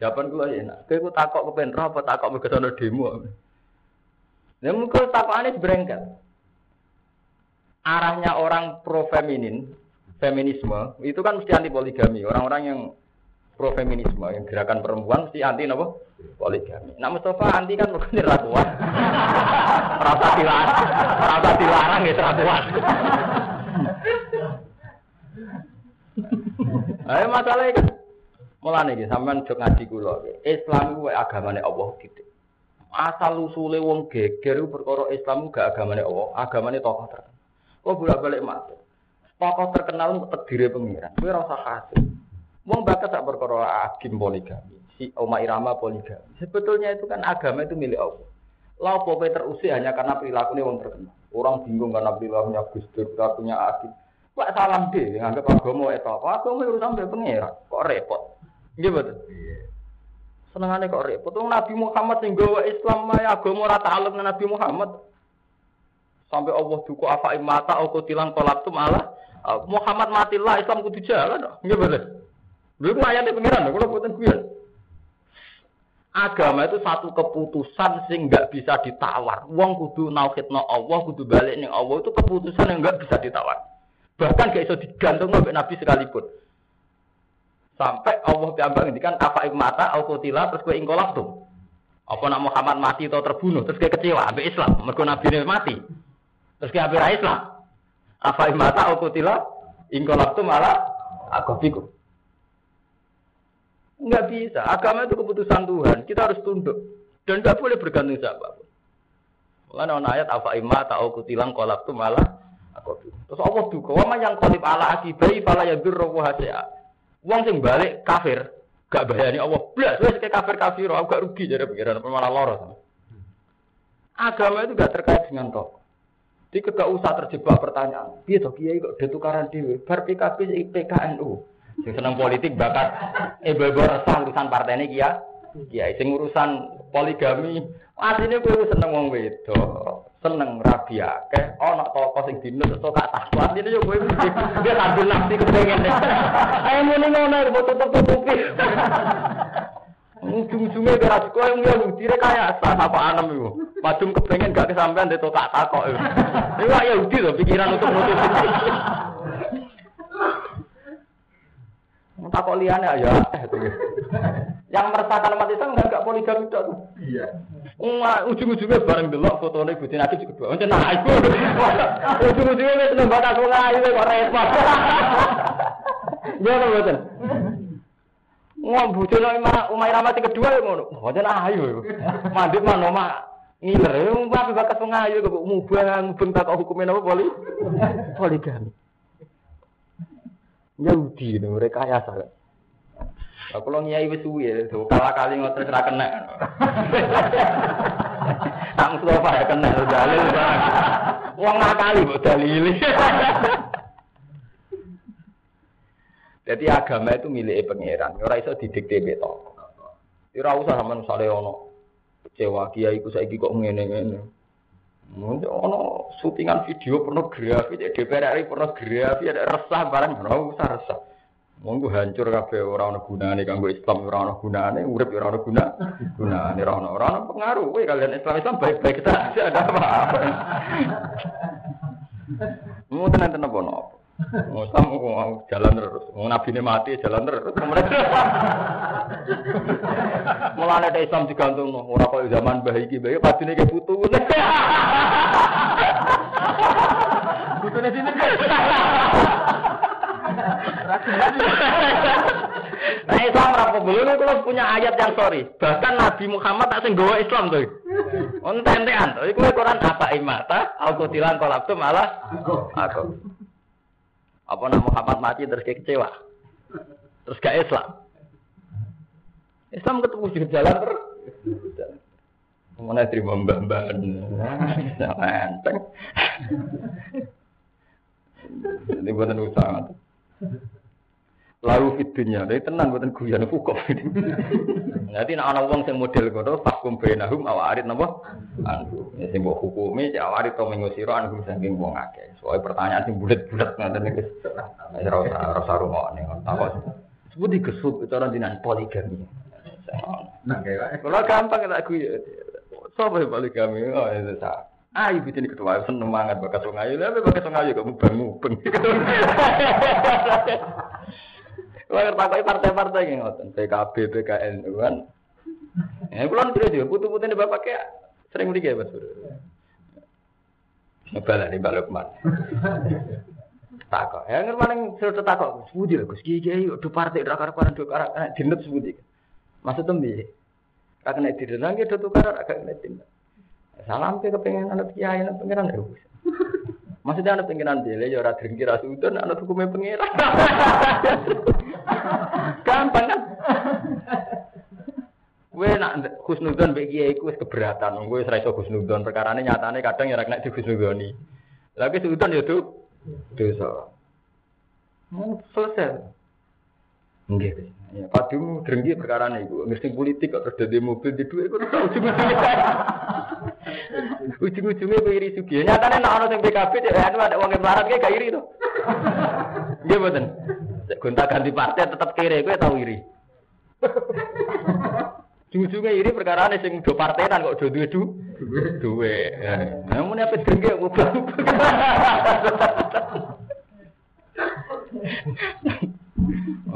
Jawaban kula ya enak. Kowe kok takok kepen apa takok mergo ana demo. Ya mungkin takokane brengkel. Arahnya orang pro feminin, feminisme itu kan mesti anti poligami. Orang-orang yang pro feminisme yang gerakan perempuan mesti anti nopo poligami. Nah Mustafa anti kan bukan ratuan. rasa dilarang, rasa dilarang ya ratuan. Ayo masalah kan mulane iki sampean jok ngaji kula. Islam ku agamane Allah gitu. Asal usule wong geger perkara Islam gak agamane Allah, agamane tokoh terkenal. Kok bolak-balik matur. Tokoh terkenal terdiri pengiran. Ora usah kasih. Wong bakat tak perkara agim poligami. Si Oma Irama poligami. Sebetulnya itu kan agama itu milik Allah. Lah apa terusir hanya karena perilakunya wong terkenal. Orang bingung karena perilakunya Gus Dur, perilakunya Agim. Pak salam deh, nganggap agama itu apa? Agama itu sampai pengira. Kok repot? Iya betul. Senengane kok repot. Wong Nabi Muhammad sing gawa Islam maya agama ora ta'alluq Nabi Muhammad. Sampai Allah duku apa imata aku tilang kolap tuh malah Muhammad matilah Islam kudu jalan. Nggih betul. Lha ku ayate pengiran, kula boten. Agama itu satu keputusan sing nggak bisa ditawar. Wong kudu nauhidno Allah, kudu balik ning Allah itu keputusan yang nggak bisa ditawar. Bahkan gak iso digantung oleh Nabi sekalipun. Sampai Allah piambang kan apa mata al-qutila terus kowe ingkolak tuh. Apa nak Muhammad mati atau terbunuh terus kayak kecewa ambil Islam, mergo Nabi mati. Terus kayak ambil Islam. Apa mata al-qutila ingkolak tuh malah aku pikir. Enggak bisa. Agama itu keputusan Tuhan. Kita harus tunduk. Dan enggak boleh bergantung siapa. Mulanya ayat apa imma ta'au kutilang kolak itu malah aku Terus Allah duka. Wama yang kolib ala akibai fala ya birro wahasya. Uang sing balik kafir. Gak bayani Allah. Belas. Wes kayak kafir kafir. Aku gak rugi jadi pikiran. Malah loros. Agama itu gak terkait dengan toh. Jadi gak usah terjebak pertanyaan. Iya toh kiai kok detukaran dewi. Bar PKB PKNU. Sing seneng politik bakat eh ibu resah urusan partai ini kia. Kia sing urusan poligami asline kowe seneng wong wedok. Seneng rabi akeh ana toko sing dino terus gak takwa. Ini yo kowe dia sambil nafsi kepengen. Ayo muni ngono kok tutup-tutupi. Ujung-ujungnya kira suka yang ya Yahudi kayak sah apa anem itu. Madum kepengen gak kesampean di tak takok. Ini ya Yahudi loh pikiran untuk nutup. Tak kok liane ya. Yang meresahkan umat Islam enggak enggak poligami itu. Iya. ujung-ujungnya bareng delok fotone Gusti Nabi kedua. Encen nah iku. Ujung-ujungnya wis nembak aku ngayu kok repot. Ya mboten. Ngom bojone Umay Ramati kedua ya ngono. Mboten ayu. Mandip mano mak ngiler. Mbak bakas ngayu kok mubang mubeng tak hukume napa poli? Poligami. Yahudi ini mereka ya salah. Aku lo nyai wis suwi ya, kalah kali ngotot ora kena. Tak Mustafa ya kena dalil. Wong ngakali mbok dalili. Jadi agama itu milik pangeran, ora iso didikte beto. Ora usah sampean sale ono kecewa kiai iku saiki kok ngene-ngene. Mungkin ono syutingan video pornografi, DPR RI pornografi, ada resah barang, ora usah resah. Monggo hancur kabeh ora ana gunane kanggo Islam ora ana gunane, urip ora ana guna, gunane ora ana ora ana pengaruh. Kowe kalian Islam Islam baik-baik saja ada apa-apa. Mau tenan-tenan apa nopo? Islam mau jalan terus. Mau nabi ini mati jalan terus. Mulane ada Islam digantung ora kok zaman bayi iki bayi padine ke putu. Putune sini. Nah Islam rapo belum itu punya ayat yang sorry. Bahkan Nabi Muhammad tak sing gawa Islam tuh. Onten-entean. Iku Quran apa imata? Aku tilang kolak tuh malah aku. Apa nak Muhammad mati terus kecewa? Terus gak Islam? Islam ketemu di jalan terus. Mana terima mbak-mbak enteng. Ini buatan usaha. Lalu fitunya, dari tenang buatan guyon fukoh. Nanti nak anak uang yang model kono fakum bainahum awarit napa? Anhu. Ya sing mbok hukumi ya awarit to mengusiro anhu saking wong akeh. Soale pertanyaan sing bulet-bulet ngoten niku. Ora usah ora usah rungokne. Takok. Sebut dikesut cara dinan poligami. Nah, kalau gampang tak gue, sopo poligami? Oh, itu sah. Ayo bikin ketua seneng banget ayu. Lah bakas wong ayu kamu mubeng mubeng. Wah takoki partai-partai ki ngoten, PKB, PKN kan. Ya kula terus juga putu-putune bapak kayak sering mriki ya, Mas. Ngebala nih Mbak Lukman. Takok. Ya ngerti paling seru takok. Sebuti lho Gus Kiai do partai ra karep-karep do karep dinet sebuti. Maksud tembi. Kakek nek didenang ki do tukar agak nek dinet. Salam ke kepengen anak kiai anak pengiran ya. Maksudnya anak pengiran dia, ya orang drengki rasa udon, anak hukumnya pengiran. Gampang kan? Gue nak khusnudon bagi kiai gue keberatan, gue serai so khusnudon perkara ini nyatanya kadang ya rakyat di khusnudoni. Lagi sudon ya tuh dosa. Selesai. Enggak. Ya, padu drengki perkara ini, gue ngerti politik kok terus mobil di tahu cuma Ujung-ujungnya gue iri sugi. Nyatanya nak ono sing PKB anu ada wong melarat kayak gak iri tuh. Nggih. Gonta ganti partai tetap kiri, gue tahu iri. Ujung-ujungnya iri perkara ini sing do partenan kok do duwe du. Duwe. Namun apa dengke kok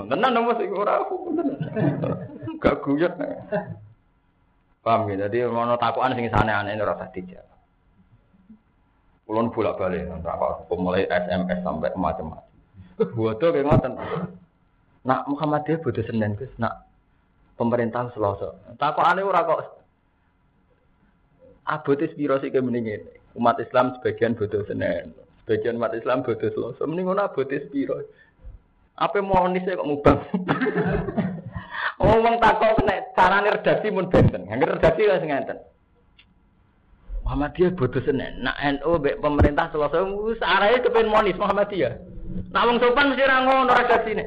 Tenan nomor sing ora Gak guyon. Paham ya? Jadi mau takuan sing aneh-aneh ora usah dijawab. Kulon bolak-balik, mulai SMS sampai macam-macam. Bodoh kayak ngoten. Nak Muhammadiyah bodoh Senin Gus, nak pemerintah Selasa. aneh ora kok abote piro sih mendingin. Umat Islam sebagian bodoh Senin, sebagian umat Islam bodoh Selasa. Mending ngono abote piro. Apa nih saya kok mubang? Ngomong takok kena carane redaksi mun benten. Yang redaksi wis ngenten. Muhammadiyah bodoh senen. Nak NU be pemerintah selesai wis arahe kepen monis Muhammadiyah. Nak wong sopan mesti ra ngono redaksine.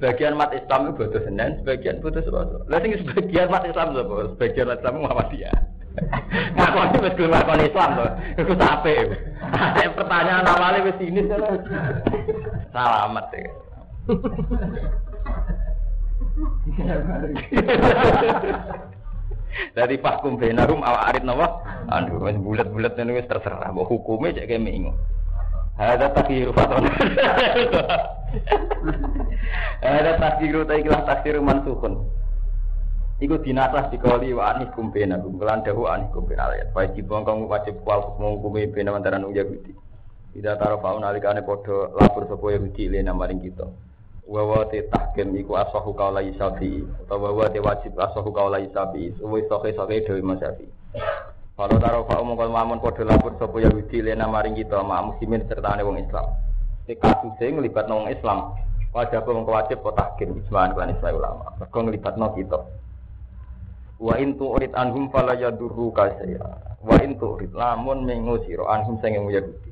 Sebagian umat Islam itu bodoh senen, sebagian bodoh selasa. Lah sing sebagian umat Islam sapa? Sebagian umat Islam Muhammadiyah. Ngakoni wis gelem ngakoni Islam to. Iku apik. Pertanyaan awalnya wis ini Selamat ya. Dari fakum benarum awak arit nawa, wis bulat-bulat wis terserah, hukume cek kene ingo. Ada takdiru faton. Ada takdiru ta ikhlas takdiru mansukun. Iku dinasah dikoli wa anikum benarum, kelan dahu anikum benal ayat. Wajib kang wajib kual hukum bena antara nang Yahudi. Tidak taruh faun alikane padha lapor sapa Yahudi lena maring kita wa te tahkim iku asahu kaula isabi utawa wa te wajib asahu kaula isabi wis soke soke dewi Mas Syafi Kalau taruh pak omong kalau mamun kode lapor sopo Yahudi lena maring kita ma muslimin serta wong Islam. Ini kasus yang ngelibat nong Islam. Wajib wong wajib kok tahkim ijmaan kan Islam ulama. Mereka ngelibat nong kita. Wa in tu'rid anhum fala yadurru kasaya. Wa in tu'rid lamun mengusiro anhum sing Yahudi.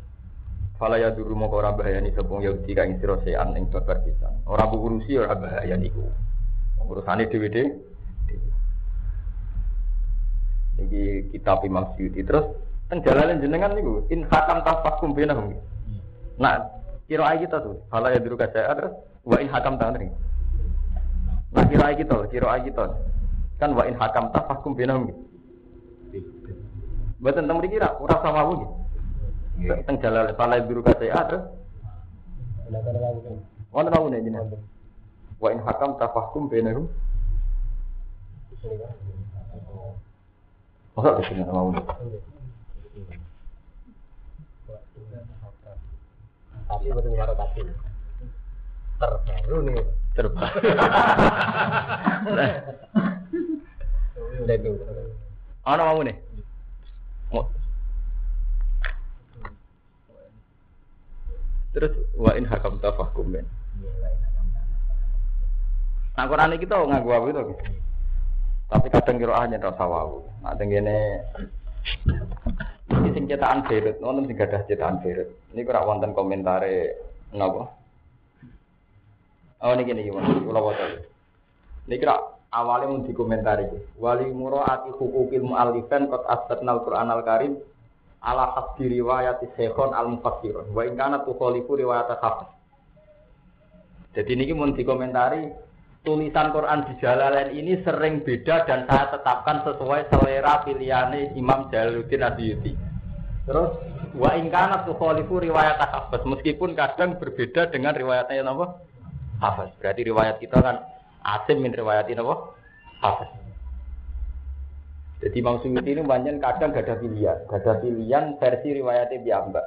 Fala ya dulu mau ora bahayani sepung Yahudi kang sira sean ing babar pisan. Ora urusi ora bahaya niku. Urusane dhewe-dhewe. Iki kitab Imam Suyuti terus teng jalan jenengan niku in hakam tafakum bainahum. Nah, kira kita tuh. Fala ya dulu kaca terus wa in hakam tandri. Nah, kira kita, kira kita. Kan wa in hakam tafakum bainahum. Mboten teng mriki ora ora sama gitu. Teng jalal salai biru kasaya terus. Wonten tahu nih jenengan. Wa in hakam tafahkum bainahum. Masa di sini mau Tapi betul nyaro tapi terbaru nih terbaru. Ana mau nih. Terus wa in hakam tafahkum ben. Nah Quran kita ngaku apa itu? Tapi kadang kira hanya rasa wau. Nah tenggene ini sing cetakan Beirut, nonton sing gadah cetakan Beirut. Ini kurang wonten komentare napa? Oh ini gimana? Kula waca. Ini kira awalnya mau dikomentari. Wali muraati hukukil mu'allifan kot asbatnal Qur'an al-Karim ala hasbi riwayat Syekhon al mufassirun wa in kana tukhalifu riwayat Hafiz. Jadi ini mau dikomentari tulisan Quran di Jalalain ini sering beda dan saya tetapkan sesuai selera pilihannya Imam Jalaluddin Asyuti. Terus wa in kana tukhalifu riwayat Hafiz meskipun kadang berbeda dengan riwayatnya apa? Hafiz. Berarti riwayat kita kan asim min riwayatin apa? Hafiz. Jadi Imam ini banyak kadang gak ada pilihan, gak ada pilihan versi riwayatnya biamba.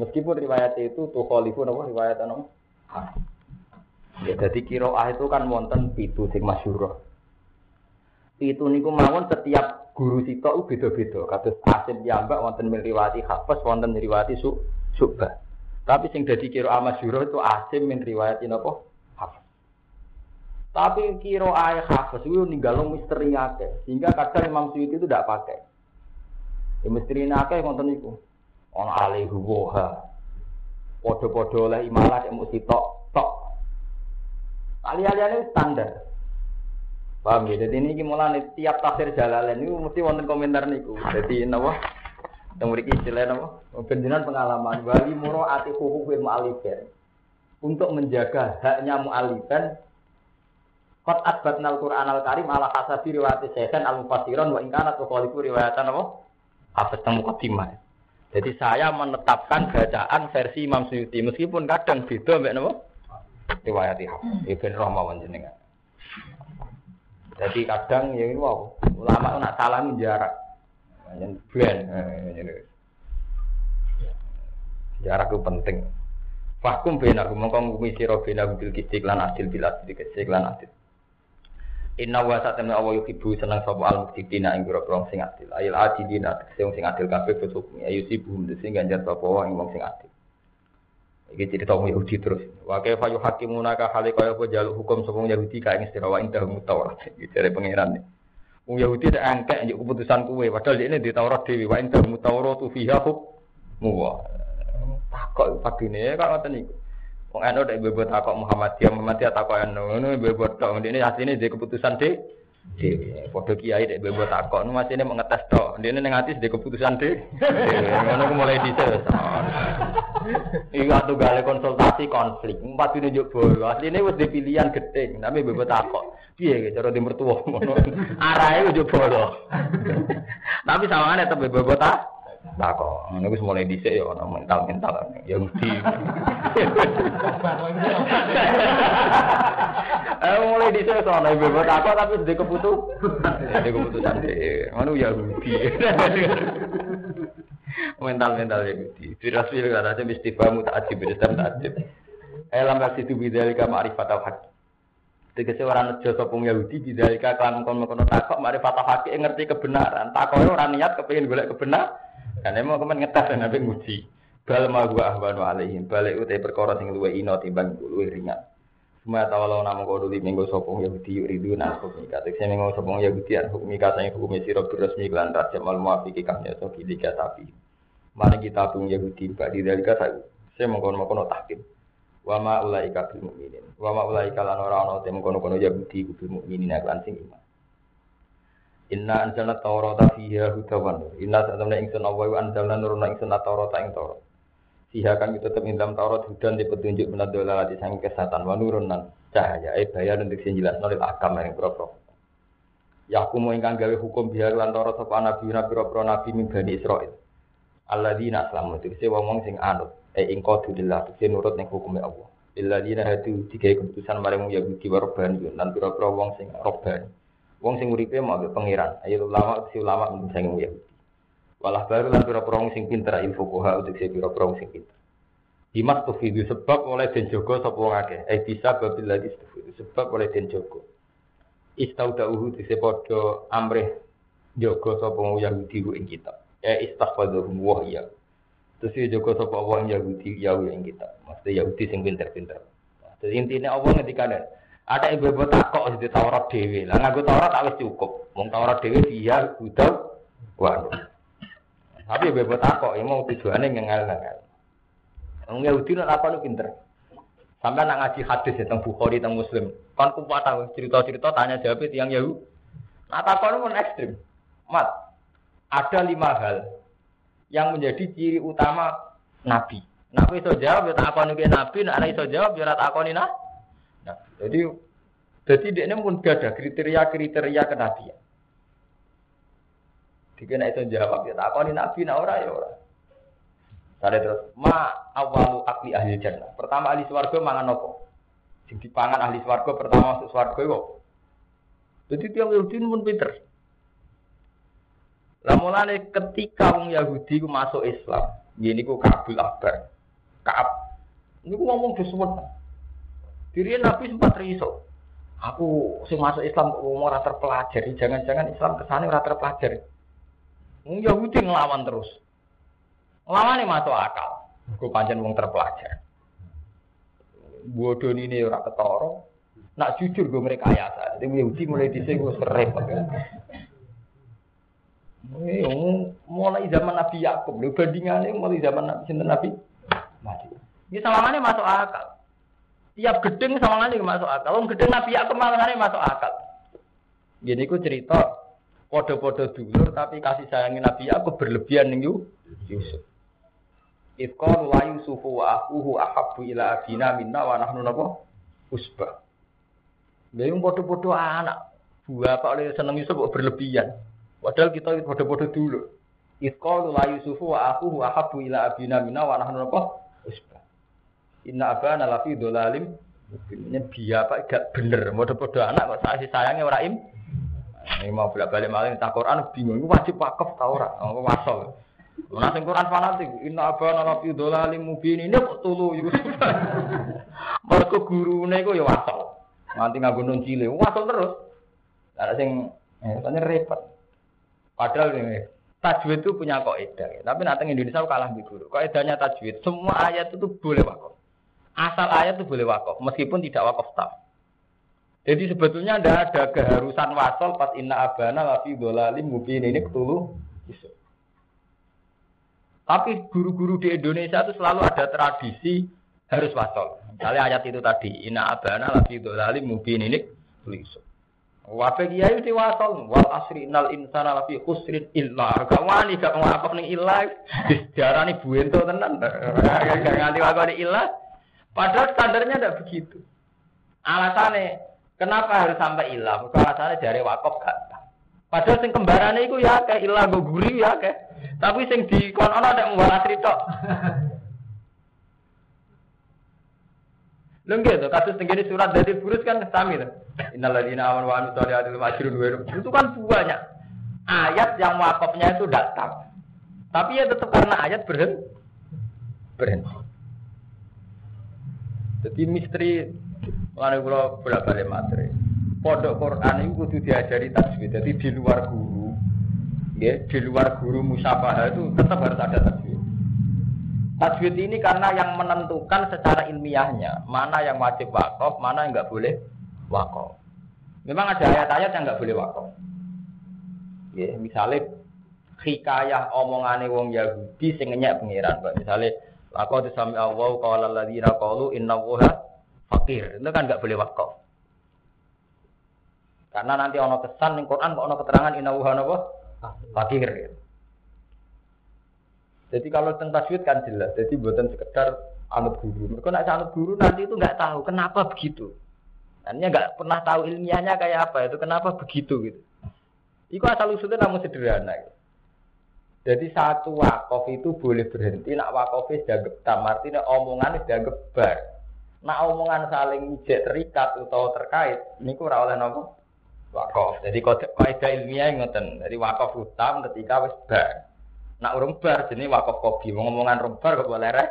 Meskipun riwayatnya itu tuh khalifu nopo riwayat nopo. Ya, jadi kiroah itu kan wonten pitu sing masyhur. Itu niku mawon setiap guru sitok beda-beda. Kados asim biamba wonten riwayati hafes, wonten riwayati su subah. Tapi sing dadi kiroah masyhur itu asim min nopo tapi kiro ayah hafes itu ninggalung misteri akeh. Sehingga kadang Imam Suyuti itu tidak pakai. Ya misteri akeh konten itu. Ono alihu woha. Podo-podo oleh imalah yang mesti tok tok. Ali-aliannya standar. Paham ya? Jadi ini mulai tiap tafsir jalalain itu mesti wonten komentar niku. Jadi napa? Yang beri istilah napa? Penjenan pengalaman wali muro ati hukuk ilmu alifan untuk menjaga haknya mu'alifan Qad asbatnal Qur'an al-Karim ala hasabi riwayat Syekhan al-Mufassiron wa ingkana tukhalifu riwayatan apa? Teng mukaddimah. Jadi saya menetapkan bacaan versi Imam Suyuti meskipun kadang beda mbek napa? Riwayat Hafaz. Ibn Rahmawan jenengan. Jadi kadang ya ini wow, ulama nak salah jarak. Yang brand. Jarak itu penting. Fakum bena mongko ngumi sira bena bil kisik lan adil bil adil kisik lan adil. Inna wa satamna awa yuhibbu seneng sapa al muktitina ing grobong sing adil. Ayil adilina sing sing adil kabeh besuk ayu sibum sing ganjar sapa wong sing adil. Iki cerita wong Yahudi terus. Wa kaifa yuhakimuna ka hale kaya apa jaluk hukum sapa Yahudi ka ing istirawa indah mutawrat. Iki dari pangeran. Wong Yahudi tak angkat njuk keputusan kuwe padahal ini di Taurat dhewe wa indah mutawratu fiha hukmu. takok pagine kok ngoten niku. Wong anu nek bebot takok Muhammadiyah, Muhammadiyah takok anu, ngono bebot tok. Ndene asline dhe keputusan. Dhewe padha kiai nek bebot takok, nu masine mau ngetes tok. Ndene ning ati dhe keputusan de. Ngono mulai dhisik. Iku atuh gale konsultasi konflik. Empat dine njuk bolo. Asline wis pilihan gedhe, tapi bebot takok. Ge cara di mertua ngono. Arahe njuk bolo. Tapi sawangane tetep bebot takok. takok. Ngono wis mulai dhisik ya ono mental-mental Yahudi. Eh mulai dhisik to ana ibu takok tapi ndek keputus. Ndek keputusan. Ngono Yahudi. Mental-mental Yahudi. Dirasmi kata aja istifamu tak ajib, istam tak ajib. Elam kasih tu bidalika ma'rifat al-haq. Tegese ora nejo sapa Yahudi bidalika kan kono-kono takok ma'rifat al-haq ngerti kebenaran. Takoke ora niat kepengin golek kebenaran. Karena emang kemen ngetes nabi nguji. Bal ma gua ahwanu alaihim. Balik utai perkara sing luwe ino timbang luwe ringan. Semua tawalau namun kau dulu minggu sopong Yahudi yuridu nah hukum ika. Tekse minggu sopong Yahudi an hukum ika saya hukum siro berresmi kelan raja mal muafiki kahnya so kilika tapi. Mari kita pun Yahudi di dari saya. Saya mengkono mengkono tahkim. Wama ulai bil mukminin. Wama ulai lan ora ono te mengkono kono Yahudi bil mukminin lan sing iman. Inna anjalna Taurata fiha hudawan. Inna satamna ingsun Allah wa anjalna nuruna ingsun Taurata ing. Fiha kita tetap dalam Taurat hudan di petunjuk benar dola di sang kesehatan wa nurunan cahaya eh bayar untuk sing jelas nolil akam yang pro Ya aku mau ingkang gawe hukum biar lan Taurat sapa nabi nabi pro nabi min bani Israil. Alladzina aslamu itu sing wong sing anut eh ing qadulillah sing nurut ning hukume Allah. Illadzina hadu digawe keputusan marang Yahudi wa Rabbani lan pira-pira wong sing Rabbani. Wong sing uripe mau pangeran. Ayo ulama si ulama sing Yahudi. Walah baru lan pira-pira wong sing pinter ilmu fuqaha untuk si pira-pira wong sing pinter. Dimas tufidu sebab oleh den jaga sapa wong akeh. Eh bisa babil lagi sebab oleh den jaga. Istaudauhu dise padha amrih jaga sapa wong Yahudi ku ing kitab. Ya istaghfadhum wa ya. Terus dia jaga sapa wong Yahudi ya ing kitab. Maksudnya Yahudi sing pinter-pinter. Jadi intinya Allah ngendikane ada ibu ibu takok di Taurat dewi. Lah ngaku Taurat tak cukup. Wong Taurat dewi dia udah waduh. Tapi ibu ibu takok ya mau tujuannya ngengal-ngengal. Wong Yahudi nak apa lu pinter. Sampai nak ngaji hadis ya tentang Bukhari tentang Muslim. Kan kuat tahu cerita-cerita tanya jawab tiang Yahudi. Nah takok pun ekstrim. Mat, ada lima hal yang menjadi ciri utama Nabi. Nabi itu jawab, ya tak Nabi, nak iso jawab, ya akoni nah. Nah, jadi jadi dia pun gak ada kriteria-kriteria kenabian. Jika itu jawab ya tak ini nabi na ora ya ora. Tadi terus ma awalu akli ahli jannah. Pertama ahli swarga mangan nopo. Sing dipangan ahli swarga pertama masuk swarga yo. Jadi tiang Yahudi pun pinter. Lah mulane ketika wong Yahudi ku masuk Islam, gini ku Kabul Akbar. Kaab. Ini ku ngomong sesuatu. Diri Nabi sempat riso. Aku sing masuk Islam kok ora terpelajari, jangan-jangan Islam kesane ora terpelajari. Wong Yahudi ngelawan terus. Nglawane masuk akal. Gue panjang wong terpelajar. Bodoh ini ora ketara. Nak jujur gue mereka ayasa. Jadi Yahudi mulai dhisik gue repot. Ini mulai zaman Nabi Yakub, bandingannya mulai zaman Nabi Sinten Nabi. Mati. Ini sama masuk akal. Tiap gedeng lagi masuk akal. Om gedeng Nabi Yakub malah masuk akal. Gini ku cerita podo-podo dulur tapi kasih sayangin Nabi Yakub berlebihan nih Yusuf. Itkon wa Yusufu wa akuhu ahabbu ila abina minna wa nahnu napa usbah. Lha yang bodoh-bodoh anak. Apa oleh seneng Yusuf berlebihan. Padahal kita bodoh-bodoh dulu. Itqalu la Yusufu wa aku wa habu ila abina mina wa nahnu apa? Usbah. Inna abana lafi dolalim ini biaya apa gak bener, bodoh-bodoh anak kok saya sayangnya orang im. Ini mau bolak balik malah tak Quran bingung, ini wajib wakaf tau ora? Oh, wasol. Nah, sing Quran fanatik, inna abana lafi dolalim mubin ini kok tulu Yusuf. Mergo gurune iku ya wasol. Nganti nganggo nun cile, wasol terus. Ada sing eh repot. Padahal ini tajwid itu punya kaidah, tapi nanti Indonesia kalah di guru. Kaidahnya tajwid, semua ayat itu boleh wakaf. Asal ayat itu boleh wakaf, meskipun tidak wakaf tam. Jadi sebetulnya tidak ada keharusan wasol pas inna abana lafi dolalim mubin ini ketulu. Tapi guru-guru di Indonesia itu selalu ada tradisi harus wasol. Misalnya ayat itu tadi, inna abana lafi dolalim mubin ini tulis. Wafe kiai di wasol, wal asri nal insana lafi khusrin illa. Kawani gak ngakak ning illa, dijarani buento tenan. Gak nganti wakaf illa. Padahal standarnya tidak begitu. Alasannya, kenapa harus sampai ilah? Maka alasannya dari wakaf gak Padahal sing kembarannya itu ya kayak ilah gue gurih ya kayak. Tapi sing di kono ada membawa asri tok. Lengge itu kasus tenggini surat dari burus kan sami tuh. Innalladzina amanu wa amilus solihati ajrun Itu kan banyak ayat yang wakafnya itu datang. Tapi ya tetap karena ayat berhenti. Berhenti. Jadi misteri Mulane kula bolak-balik materi. Pondok Quran itu kudu diajari tajwid. Jadi di luar guru, ya, di luar guru musafah itu tetap harus ada tajwid. Tajwid ini karena yang menentukan secara ilmiahnya mana yang wajib wakaf, mana yang nggak boleh wakaf. Memang ada ayat-ayat yang nggak boleh wakaf. Ya, misalnya hikayah omongane wong Yahudi sing ngenyek pengiran, Misalnya Laqad sami Allah qala alladziina qalu inna Allaha fakir. Itu kan enggak boleh wakaf. Karena nanti ono kesan ning Quran ono keterangan Allaha napa? Fakir. Jadi kalau tentang tajwid kan jelas. Jadi buatan sekedar anut guru. Mereka nak anut guru nanti itu nggak tahu kenapa begitu. Artinya nggak pernah tahu ilmiahnya kayak apa itu kenapa begitu gitu. Iku asal usulnya namun sederhana. Gitu. Jadi satu wakaf itu boleh berhenti, nak wakafnya sudah tam, artinya omongan sudah gebar. Nak omongan saling ijek terikat atau terkait, ini kurang oleh nopo wakaf. Jadi kaidah ilmiah ngoten. Jadi wakaf utam ketika wis bar. Nak urung bar jenis wakaf kopi, ngomongan rumbar kok boleh rek.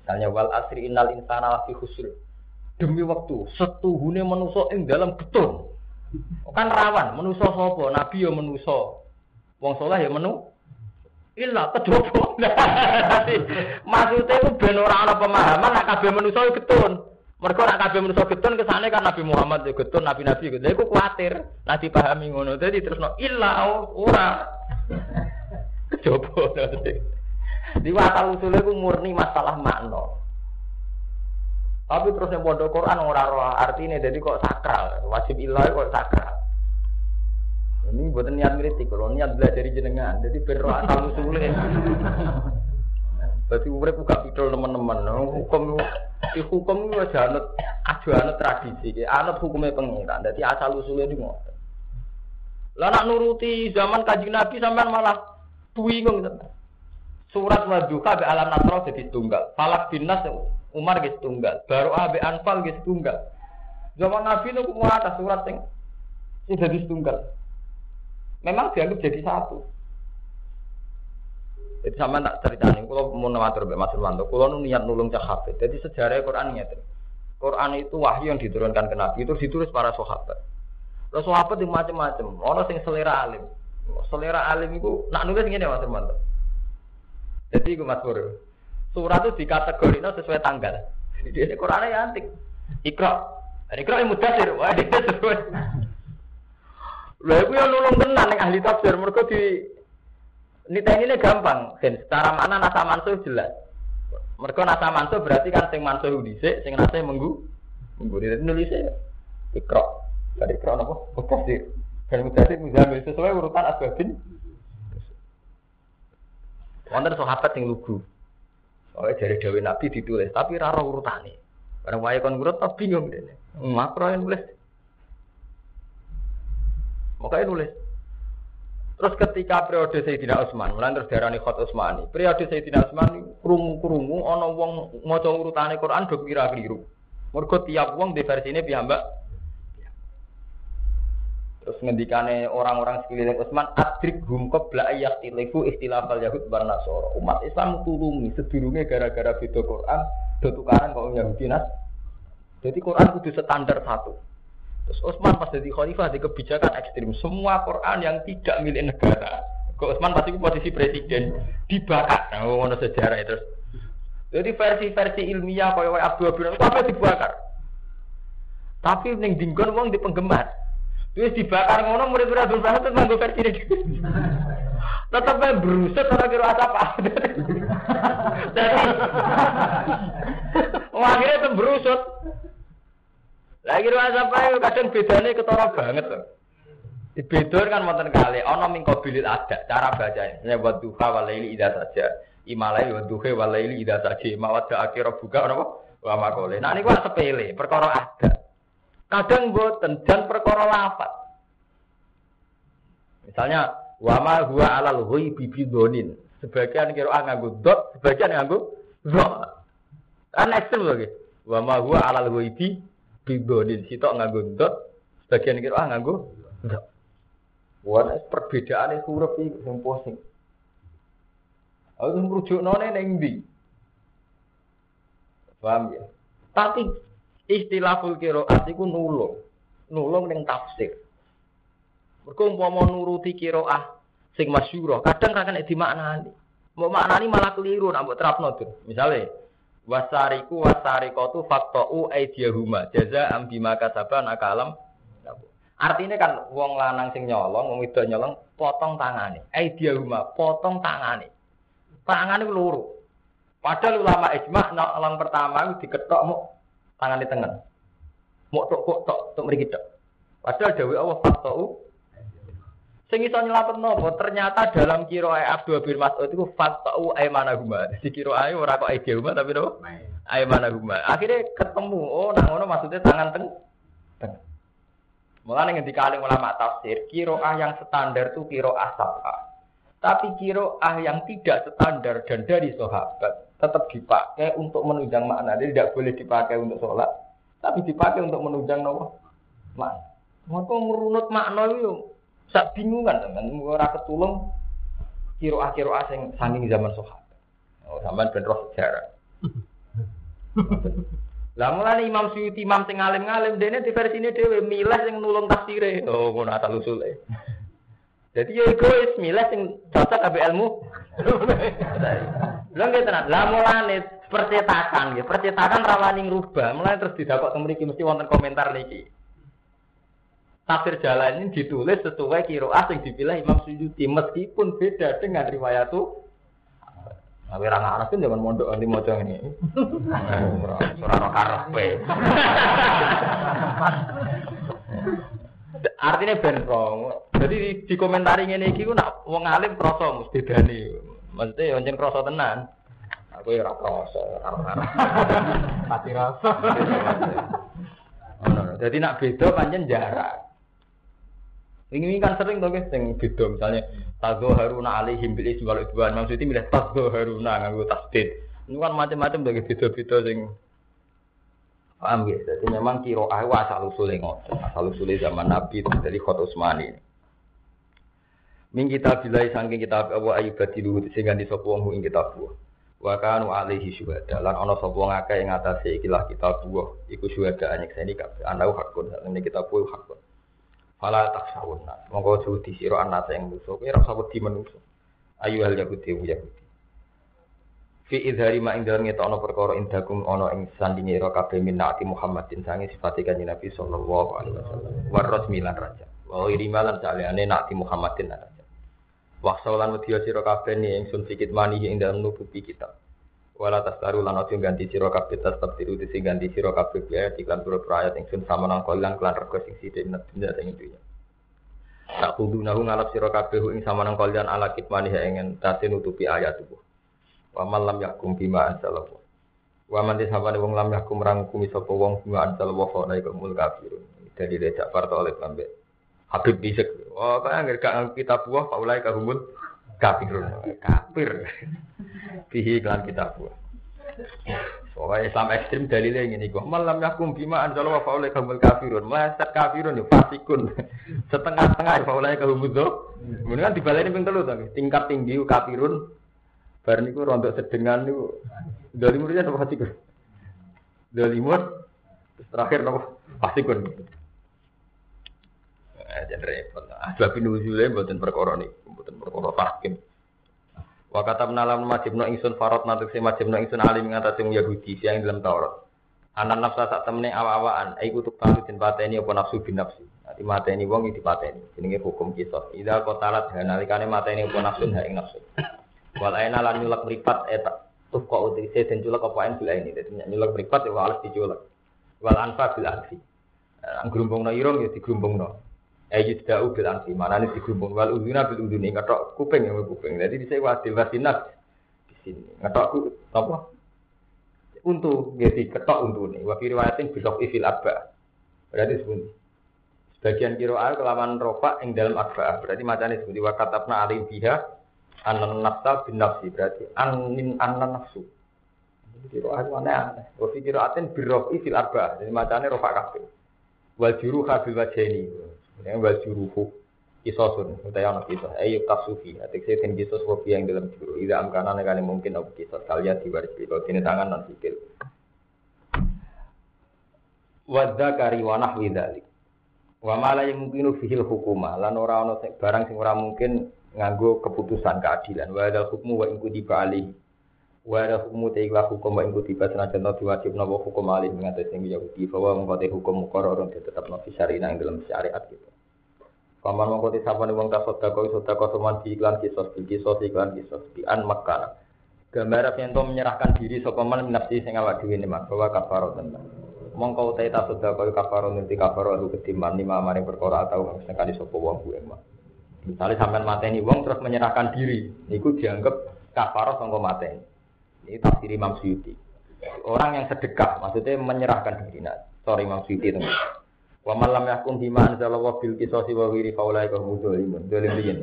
Misalnya wal asri innal insana lafi khusr. Demi waktu setuhune manusa ing dalam beton. Kan rawan, manusa sapa? Nabi ya manusa. Wong soleh ya Illa kedopo. Maksudnya itu ben ora ana pemahaman nek kabeh manusa getun. Mergo nek kabeh manusa getun kesane kan Nabi Muhammad ya getun, nabi-nabi gitu. Lha iku kuwatir nek dipahami ngono. Dadi terusno illa ora. Kedopo. Di wasal usule ku murni masalah makna. Tapi terus yang bodoh Quran ora roh artinya jadi kok sakral, wajib ilah kok sakral. Ini buat niat kritik, kalau niat belajar jenengan, jadi berroh asal usulnya. Berarti urip buka pidol teman-teman. Hukum di hukum itu aja anut aja anut tradisi, anut hukumnya pengiran. Jadi asal usulnya di ngotot. Lah nak nuruti zaman kaji Nabi sampean malah bingung. Surat Wadduha be alam nasro jadi tunggal. Falak binas Umar gitu tunggal. Baru abe anfal gitu tunggal. Zaman Nabi itu atas surat yang jadi tunggal memang dianggap jadi satu. Jadi sama tak cerita ini, kalau mau namatur Mas Irwanto, kalau niat nulung cah. Jadi sejarah Quran ini Quran itu wahyu yang diturunkan ke Nabi itu ditulis para sahabat. Terus sahabat itu macam-macam. Orang yang selera alim, selera alim itu nak nulis ini Mas Irwanto. Jadi itu Mas Pur, surat itu dikategorikan sesuai tanggal. Jadi ini Qurannya ya antik. Ikra, Ikra yang mudah sih, wah dia sesuai. Lha iku yang nulung tenan ning ahli tafsir mergo di niteni gampang, kan secara mana nasa mansuh jelas. Mergo nasa mansuh berarti kan sing mansuh dhisik, sing nasa menggu menggu nulis e ikra. Dari ikra napa? Mutafsir. Kan mutafsir muzamil sesuai urutan asbabin. Wonten sahabat sing lugu. Soalnya dari Dewi Nabi ditulis, tapi raro urutane. Karena wae kon ngurut tak bingung dene. Makro yang nulis. Makanya nulis. Terus ketika periode Sayyidina Utsman, mulai terus darani Khot Utsmani. Periode Sayyidina Utsman krungu-krungu ana wong maca urutane Quran do kira keliru. Mergo tiap wong di versine piyambak. Terus ngendikane orang-orang sekeliling Utsman adrik hum qabla ayyaqtilafu istilafal yahud bar nasara. Umat Islam tulungi sedurunge gara-gara beda Quran do tukaran kok Yahudi nas. Jadi Quran kudu standar satu. Terus Utsman pas jadi khalifah di kebijakan ekstrim. Semua Quran yang tidak milik negara. Kok Utsman pasti posisi presiden dibakar. Nah, ngono sejarah itu. Jadi versi-versi ilmiah kaya kaya Abdul itu apa dibakar. Tapi ning dinggon wong di penggemar. Terus dibakar ngono murid-murid Abdul Bahas itu nganggo versi ini. Tetap aja berusut orang kira apa. Jadi, akhirnya itu berusut. Lagi ruang apa itu kadang bedanya ketara banget tuh. Di bedor kan wonten kali, ono mingko bilit ada cara bacanya. Ya buat duha walaili ida saja. Imalai wa duha walaili ida saja. Mawat akhir buka apa? Wa makole. Nah ini gua sepele, perkara ada. Kadang boten dan perkara lafat. Misalnya wama huwa alal ghaibi bidonin. Sebagian kira nganggo dot, sebagian nganggo dot. Kan ekstrem lagi. Wama huwa alal ghaibi bidonin sitok nganggo dot, sebagian kira ah nganggo dot. Wah, perbedaan huruf iki sing pusing. Aku none neng di. Paham ya? Tapi istilahul kiroat itu nulung. Nulung neng tafsir. Mergo umpama nuruti kiroah sing masyhur, kadang nek dimaknani. Mau maknani malah keliru nak mbok terapno. Misale wasariku wasarikotu faktou aidiyahuma jaza am bima kasaba nakalam Artinya kan wong lanang sing nyolong, wong wedok nyolong potong tangane. Aidiyahuma potong tangane. Tangane loro. Padahal ulama ijma nolong pertama diketok mau tangan di tengah. Mau tok kok tok tok mriki tok. Padahal dewi Allah faktou Sing iso nyelamet nopo? Ternyata dalam kiro Abdul bin Mas'ud itu fatau aymana huma. Di kiro ae ora kok ide huma tapi nopo? Aymana huma. Akhirnya ketemu, oh nang ngono maksudnya tangan teng tengah. Mulane ngendika alim ulama tafsir, kiro ah yang standar itu kiro asapa. Tapi kiro ah yang tidak standar dan dari sahabat tetap dipakai untuk menunjang makna. Jadi tidak boleh dipakai untuk sholat, tapi dipakai untuk menunjang nopo makna. Mau merunut makna itu Sak bingungan teman, ora ketulung kiro asing saking zaman sahabat. Oh, zaman ben roh sejarah. Lah mulane Imam Suyuti Imam sing alim-alim dene di versine dhewe milih sing nulung tafsire. Oh, ngono asal usule. Jadi ya egois milih sing cocok ambek ilmu. Lah nggih tenan. Lah mulane percetakan nggih, percetakan rawani ngrubah. Mulane terus didakok teng mriki mesti wonten komentar niki. Tafsir jalan ini ditulis sesuai kiroah yang dipilih Imam Suyuti meskipun beda dengan riwayat itu. Nah, orang Arab pun jangan mondok nanti mau ini. Surah karpe. Artinya benrong. Jadi di, komentari ini iki nak wong alim krasa mesti dani. Maksudnya yang krasa tenan. Aku ya ora krasa, ora Hati rasa. Jadi nak beda pancen jarak. Ini kan sering tuh guys, yang beda misalnya tazo haruna alaihim bil iswal idwan maksudnya milih tazo haruna nganggo tasdid. Ini kan macam-macam dari beda-beda sing paham guys. Jadi memang kiro ahu asal usulnya ngotot, asal usulnya zaman Nabi dari Khot Utsmani. Min kita bilai saking kita Abu Ayyub badilu sehingga di sapa wong ing kita buah. Wa kanu alaihi syuhada lan ana sapa wong akeh ing atase ikilah kita buah iku syuhada anyekseni kabeh. Ana hakun ini kita buah hakun. Fala taksawun nas. Monggo judi sira anak yang musuh. Kowe ora usah wedi menungso. Ayu hal Yahudi Yahudi. Fi idhari ma ing dalem ngetokno perkara indakum ana ing sandinge ira kabeh minati Muhammadin sange sifate kanjeng Nabi sallallahu alaihi wasallam. Milan raja. Wa iri malan salehane nati Muhammadin raja. Wa sawalan wedi sira kabeh ni ingsun sikit mani ing dalem nubuti kitab. Wala tastaru lan ojo ganti sira kabeh tetep tiru dise ganti sira kabeh biaya iklan pura ayat ingsun sama nang kolan kelan rego sing sithik minat dunya sing dunya. Tak kudu nahu ngalap sira kabeh ing sama nang kolan ala kitmani ingin tase nutupi ayat tubuh. Wa malam yakum bima anzalallahu. Wa man tisabane wong lam yakum rangkumi sapa wong bima wa fa mul kafirun. Dari Recak Parto oleh. Habib bisik. Oh, kan nggak gak kitab buah faulai kahumul kafirun. Kafir. Fihi iklan kitab buah. Soalnya Islam ekstrim dalilnya ini kok malam yakum bima anjalo wa faulai kahumul kafirun. Meleset kafirun ya fasikun. Setengah-setengah ya faulai kahumul. Kemudian kan dibaleni ping telu to. Tingkat tinggi kafirun. Bar niku rontok sedengan niku. Dalimurnya apa fasikun? Dalimur terus terakhir apa? Fasikun. Eh, jadi repot. Asbab nuzule mboten perkara niku, mboten perkara tahkim. Wa kata menalam majibno ingsun farot nantuk si majibno ingsun alim ngatasi wong Yahudi siang dalam Taurat. Anak nafsa sak temene awa-awaan, ai kutuk talu den pateni apa nafsu bin nafsi. Nanti mateni wong iki dipateni. Jenenge hukum kisah. Ida kotalat nalikane mateni apa nafsu ha ing nafsu. Wal aina lan nyulek mripat eta. Tuh kok utise den culek apa en bila ini. Dadi nyulek mripat ya alas diculek. Wal anfa bil anfi. Anggerumbungno irung ya digrumbungno. Ayu tidak bil anfi, mana nih digrumbung wal uduna bil uduni ngetok kuping yang kuping. Jadi di sini wadil wasinak di sini ngetok ku apa? Untuk jadi ketok untuk nih. Wafi riwayatin bilok ifil abba. Berarti sebuti. Sebagian kiro al kelaman rofa yang dalam abba. Berarti macamnya sebuti wakatabna alim biha anan nafsa bin nafsi. Berarti anin anan nafsu. Kiro al mana aneh. Wafi kiro atin birok ifil abba. Jadi macamnya rofa kafir. Wal juru habil wajeni. Yang wal juruhu kisosun. Utai anak kisos. Ayo kasufi. Atik saya ten kisos wafi yang dalam juru. Ida amkana nekali mungkin apa kisos. Kalian diwaris bila. Tini tangan dan sikil. Wadda kari wanah widalik. Wa mala yang mungkinu fihil hukuma. Lan ora ono barang sing ora mungkin nganggo keputusan keadilan. Wa ada hukmu wa ingku dibali. Wa ada hukmu teiklah hukum wa ingku tiba senajan to diwajib nawa hukum alih mengatas yang Yahudi. Bahwa mengkote hukum mukororun tetap nafi syarina yang dalam syariat gitu. Paman mengkoti sapa nih wong tasodda koi sodda soman di iklan kisos di kisos iklan kisos di an makana. Gambar yang menyerahkan diri sopaman minafsi sing awak dhewe ne bahwa kafaro tentang. Mongko utai tasodda koi kafaro nanti kafaro lu ketiman lima maring perkara atau sekali sopo wong kuwi mah. Misalnya sampean mateni wong terus menyerahkan diri, niku dianggap kafaro sangko mateni. Ini tafsir Imam Suyuti. Orang yang sedekah, maksudnya menyerahkan diri. Nah, sorry Imam Suyuti teman. Wa man lam yakum bima anzalallahu bil qisasi wa ghairi faulai ka hudzalimun. Dolim riyen.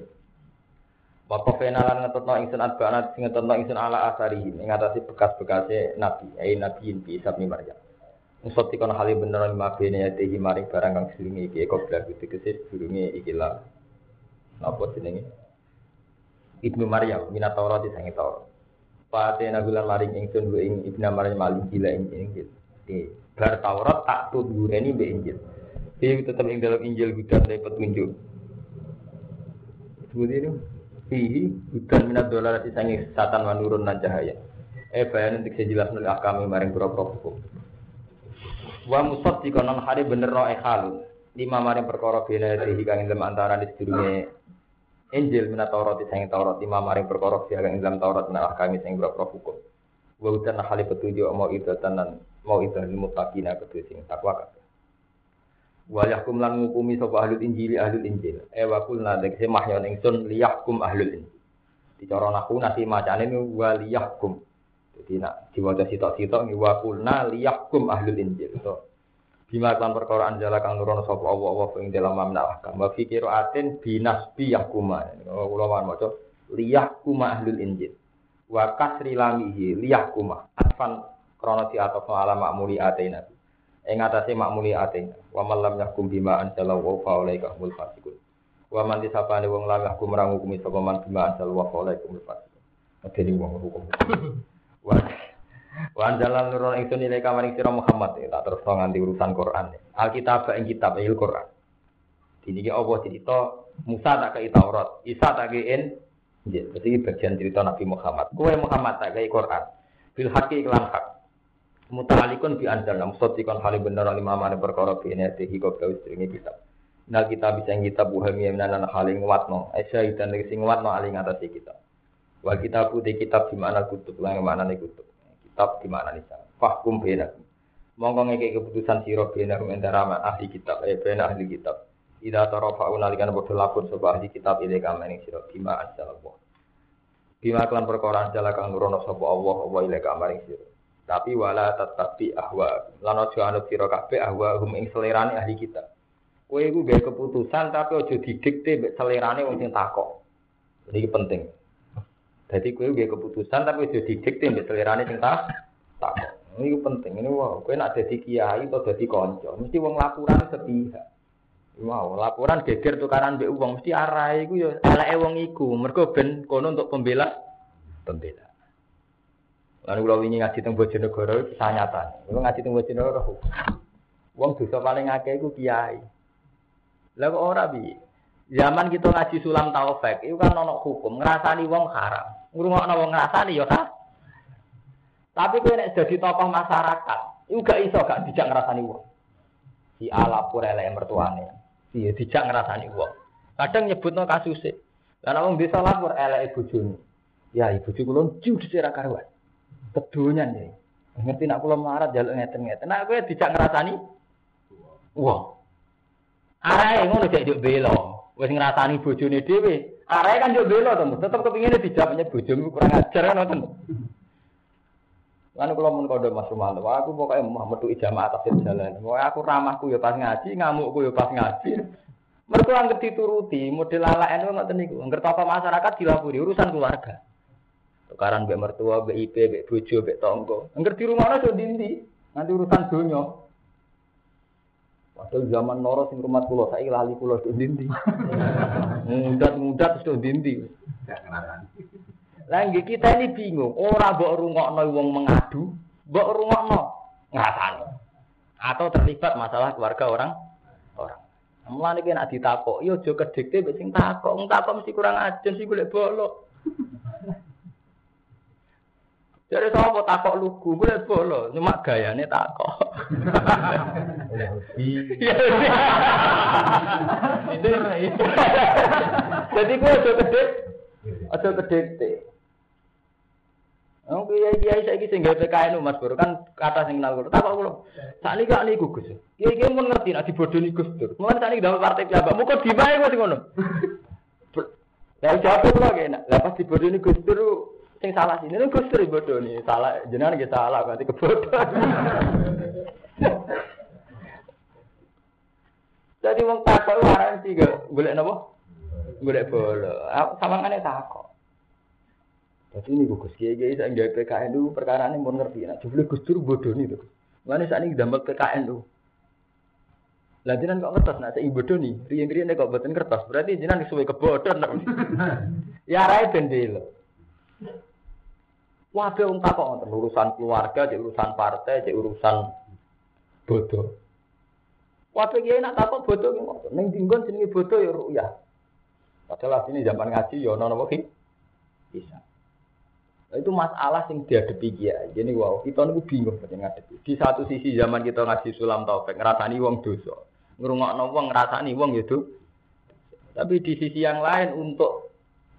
Wa qafena lan ngetotno ingsun adbana sing ngetotno ingsun ala asari ing atase bekas-bekase nabi, ai nabiin bi Isa bin Maryam. Usut dikon hale bener lima bene ya tehi maring barang kang selingi iki kok bla gitu kesis durunge iki lah. Napa jenenge? Ibnu Maryam minat sing Taurat. Fatena gulan maring ingsun ku ing Ibnu Maryam malih gila ing Injil. Di bar Taurat tak tudureni be Injil. Dia tetap yang dalam Injil hudan dari petunjuk. Seperti itu. Fihi hudan minat dolar sisangi satan manurun dan cahaya. Eh bayan untuk sejelas nuli akami maring pura-pura hukum. Wa musad di konon hari bener no ekhalun. Lima maring perkara bina dihi kang antara di sedurunge Injil minat Taurat disangi Taurat. Lima maring perkara biha kang dalam Taurat minat akami sing pura-pura hukum. Wa hudan hali petunjuk mau itu tenan mau itu mutakina kedua sing takwa kabeh. Wayahkum lan ngukumi sapa ahlul injili ahlul injil. E wa kulna dekse mahyon ingsun liyahkum ahlul injil. Dicara naku nasi macane ni waliyahkum. Jadi nak diwaca sitok-sitok wa kulna liyahkum ahlul injil. So, bima kan perkara anjala kang nurono sapa Allah Allah ing dalam mamna ahkam. Wa fi qiraatin binasbi yahkuma. Kula wan maca liyahkum ahlul injil. Wa kasri lamihi liyahkuma. Atfan krana di atau ala ma'muli atina ing atase makmuli ate wa man lam yahkum bima anzala wa fa ulaika humul wa man wong lam yahkum marang hukumi sapa man bima anzala wa fa ulaika humul fasiqun wong hukum wa wa anzala nurun ingsun nilai kamaring sira Muhammad ya, tak terus nganti urusan Quran Alkitab ing kitab il Quran Dini Allah cerita Musa tak kei Taurat Isa tak kei Jadi bagian cerita Nabi Muhammad Kue Muhammad tak kei Quran Bil haki iklan hak mutalikun bi anjal nam sotikon hal bener lima mana perkara bi ini tehi kau istri kitab. Nah kita bisa kitab buhami menanan hal yang watno. Aisyah dan sing watno aling atas kitab. Wal kitab putih kitab di mana kutub lang mana nih kutub. Kitab di mana nih Fahkum benak. Mongko ngeke keputusan siro benak antara ahli kitab. Eh benak ahli kitab. Ida tarafa unalikan bodoh lapor sebuah ahli kitab ide kamaning siro bima anjal Allah. Bima kelan perkara anjal kang nurono sapa Allah Allah ile kamaring siro. Tapi wala tetapi ahwa. Lan aja sira kabeh ahwa hum ing selerane ahli kita. Kowe iku keputusan tapi aja didikte mbek selerane wong sing takok. Ini penting. Jadi kowe gawe keputusan tapi aja didikte mbek selerane sing takok. Ini penting. Ini wow, kowe nak dadi kiai atau dadi kanca, mesti wong laporan sepihak. Wow, laporan geger tukaran mbek wong mesti arahe iku ya eleke wong iku. Mergo ben kono untuk pembela pembela. Lalu kalau wingi ngaji teng Bojonegoro kisah nyata. Kalau ngaji teng Bojonegoro, wong dosa paling akeh iku kiai. Lah kok ora bi? Zaman kita ngaji sulam taufik, itu kan ono hukum ngrasani wong haram. Ngrungokno wong ngrasani ya kan? Tapi kowe nek dadi tokoh masyarakat, itu gak iso gak dijak ngrasani wong. Si alapur elek mertuane. Si dijak ngrasani wong. Kadang nyebutno kasuse. Lah wong desa lapor elek bojone. Ya ibu kula judes ora karuan kedonyan ya. Ngerti nak kula marat jaluk ngeten-ngeten. Nak kowe dijak ngrasani wah. Arae ngono juk belo. Wis ngrasani bojone dhewe. Arae kan juk belo to, tetep kepingine dijawab nyek bojomu kurang ajar kan ngoten. Lan kula mun kondo Mas Rumanto, aku mau metu jamaah atas jalan. Pokoke aku ramahku ya pas ngaji, ngamukku ya pas ngaji. Mergo anggere dituruti, model ala NU ngoten niku. Angger apa masyarakat dilapuri urusan keluarga. Tukaran mbek mertua, mbek IP, mbek bojo, mbek tonggo. Angger di rumah aja dindi. Nanti urusan donya. Padahal zaman noro sing rumah kula saiki lali kula do dindi. Mudat-mudat do dindi. Lah kita ini bingung, ora mbok rungokno wong mengadu, mbok rungokno ngrasani. Atau terlibat masalah keluarga orang orang. Mulane ki nek ditakok, yo aja kedikte mbek sing takok, wong takok mesti kurang ajen sih golek bolok. Jadi sama takok lugu, gue bolo, cuma gayanya takok. Jadi gue udah gede, udah gede Oh, kiai kiai saya kisah nggak PKN mas bro kan kata sing kenal gue. Takok gue, saat ini gak nih gugus. Kiai kiai mau ngerti nanti bodoh nih gus tur. Mulai saat ini dalam partai siapa? Mau kok di mana gue sih ngono. Lalu jawab gue lagi, lah pas di bodoh nih gus tur Sing salah sini lu Gus Dur bodoh nih, salah jenengan kita salah berarti kebodohan. Jadi wong takok waran tiga, golek napa? Golek bolo. Sawangane takok. Jadi ini Gus Kiai Kiai saya nggak PKN dulu perkara ini mau ngerti. Nah, coba Gus Dur bodoh nih tuh. Mana saat ini dampak PKN dulu. Lah jenengan kok ngertos nak sing bodoh nih. Riyen-riyen kok boten kertas. Berarti jenengan disuwe kebodohan. ya rai bendel. Wabe wong takok urusan keluarga, cek urusan partai, cek urusan bodoh. Wabe kiai nak takok bodoh ngoten. Ning dinggon jenenge bodoh ya ruyah. Padahal ini zaman ngaji ya ono napa Bisa. Nah, itu masalah yang dihadapi kiai. Jadi wow, kita niku bingung pada ngadepi. Di satu sisi zaman kita ngaji sulam taufik, ngerasani wong dosa. Ngrungokno wong ngrasani wong. Ya Tapi di sisi yang lain untuk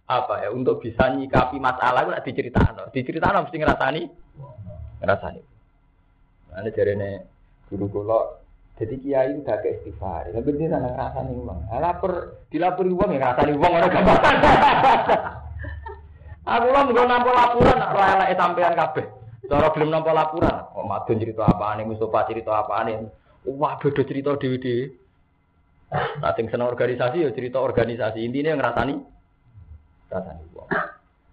apa ya untuk bisa nyikapi masalah itu diceritakan diceritakan mesti ngerasani. Ngerasani. Nah jadi ini guru kulo jadi kiai udah ke istighfar. Tapi dia sana ngerasani uang. Nah, lapor dilapori uang ya ngerasani uang orang gampang. Aku lah mau nampak laporan rela sampean kabeh. Cara belum nampak laporan. Oh madun cerita apa nih Mustafa cerita apa nih wah beda cerita dewi dewi Nah, senang organisasi ya cerita organisasi. Intinya ngerasani rasane wong.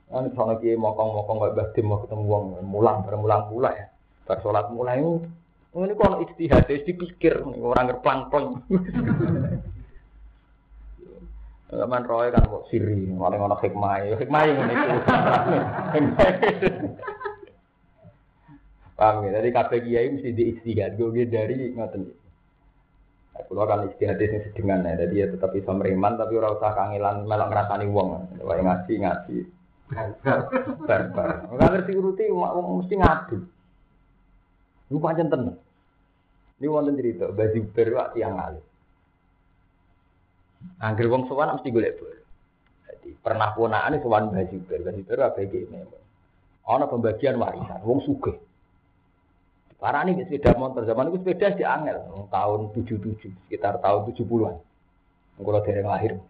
Kan sono ki mokong-mokong kok Mbah mau ketemu wong mulang bareng mulang pula ya. Bar salat mulai itu ini kok istihad dipikir orang ngerplang-plang. Zaman roy kan kok siri, paling ono hikmah, hikmah yang ini. Paham ya? Jadi kabeh kiai mesti diistihad, gue dari ngoten. Kulo kan istihad sing sedengan ya, jadi ya tetap bisa meriman tapi ora usah kangilan melok ngrasani wong. Wae ngaji ngaji. Barbar. Ora ngerti uruti wong mesti ngadu. Lu pancen tenan. Ini wonten cerita, baju baru yang alim. Angger wong sowan mesti golek bol. Jadi pernah ponakane sowan baju baru, baju baru apa iki Ana pembagian warisan, wong sugih. Para ini sepeda motor zaman itu sepeda di angel tahun 77 sekitar tahun 70-an. Kalau dari lahir.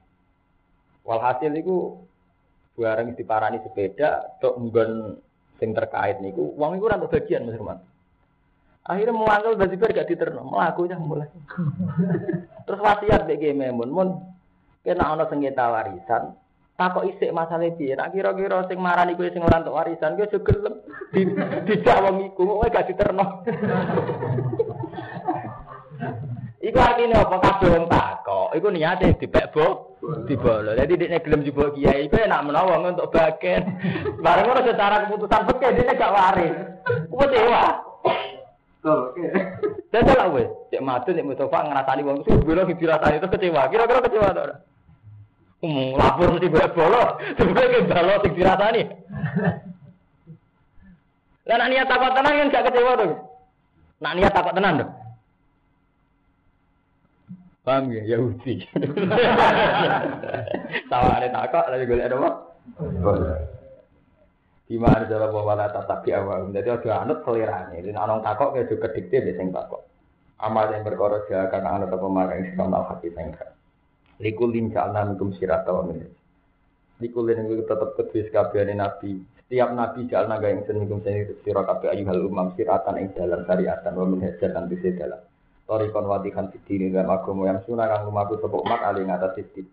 Walhasil itu barang di parani sepeda tok nggon sing terkait niku wong iku ora bagian Mas Herman. Akhirnya mangkel basi ber gak diterno, mlaku ya mulai. Terus wasiat bagi Memun, mun kena ana sengketa warisan, takok isik masalah piye. Nak kira-kira sing marani kowe sing ora entuk warisan, kowe aja gelem di dijak wong iku, kowe gak diterno. Iku artinya apa kabeh wong takok. Iku niate dipek bo dibolo. Jadi dekne gelem jebol kiai iku enak menawa untuk bagian. Bareng ngono secara keputusan peke dekne gak waris. Kuwi dewa. Dan salah wes, cek mati nek Mustafa ngrasani wong sing belo dirasani itu kecewa. Kira-kira kecewa ora? Hmm, lapor mesti boleh bolo, sebenarnya ke balo sing dirasani. Lah nak niat takut tenang kan gak kecewa tuh. Nak niat takut tenang tuh. Paham ya Yahudi. Tawa ada takut lagi golek apa? Di mana cara bawa lata tapi awal. Jadi ada anut selirane. Jadi orang takut kayak juga dikte biasanya takut. Amal yang berkorot ya karena anut apa marah yang sekamal hati sengkak. Likulin jalna minkum sirata wa minhaj. Likulin itu tetap kedua sekabian nabi. Setiap nabi jalna gak yang senmikum sendiri sirah kabeh ayuhal umam siratan yang dalam syariatan wa minhajan dan bisa dalam. Torikon wadikan fitini dalam agama yang sunah kang lumaku sapa umat ali ngatas sistem.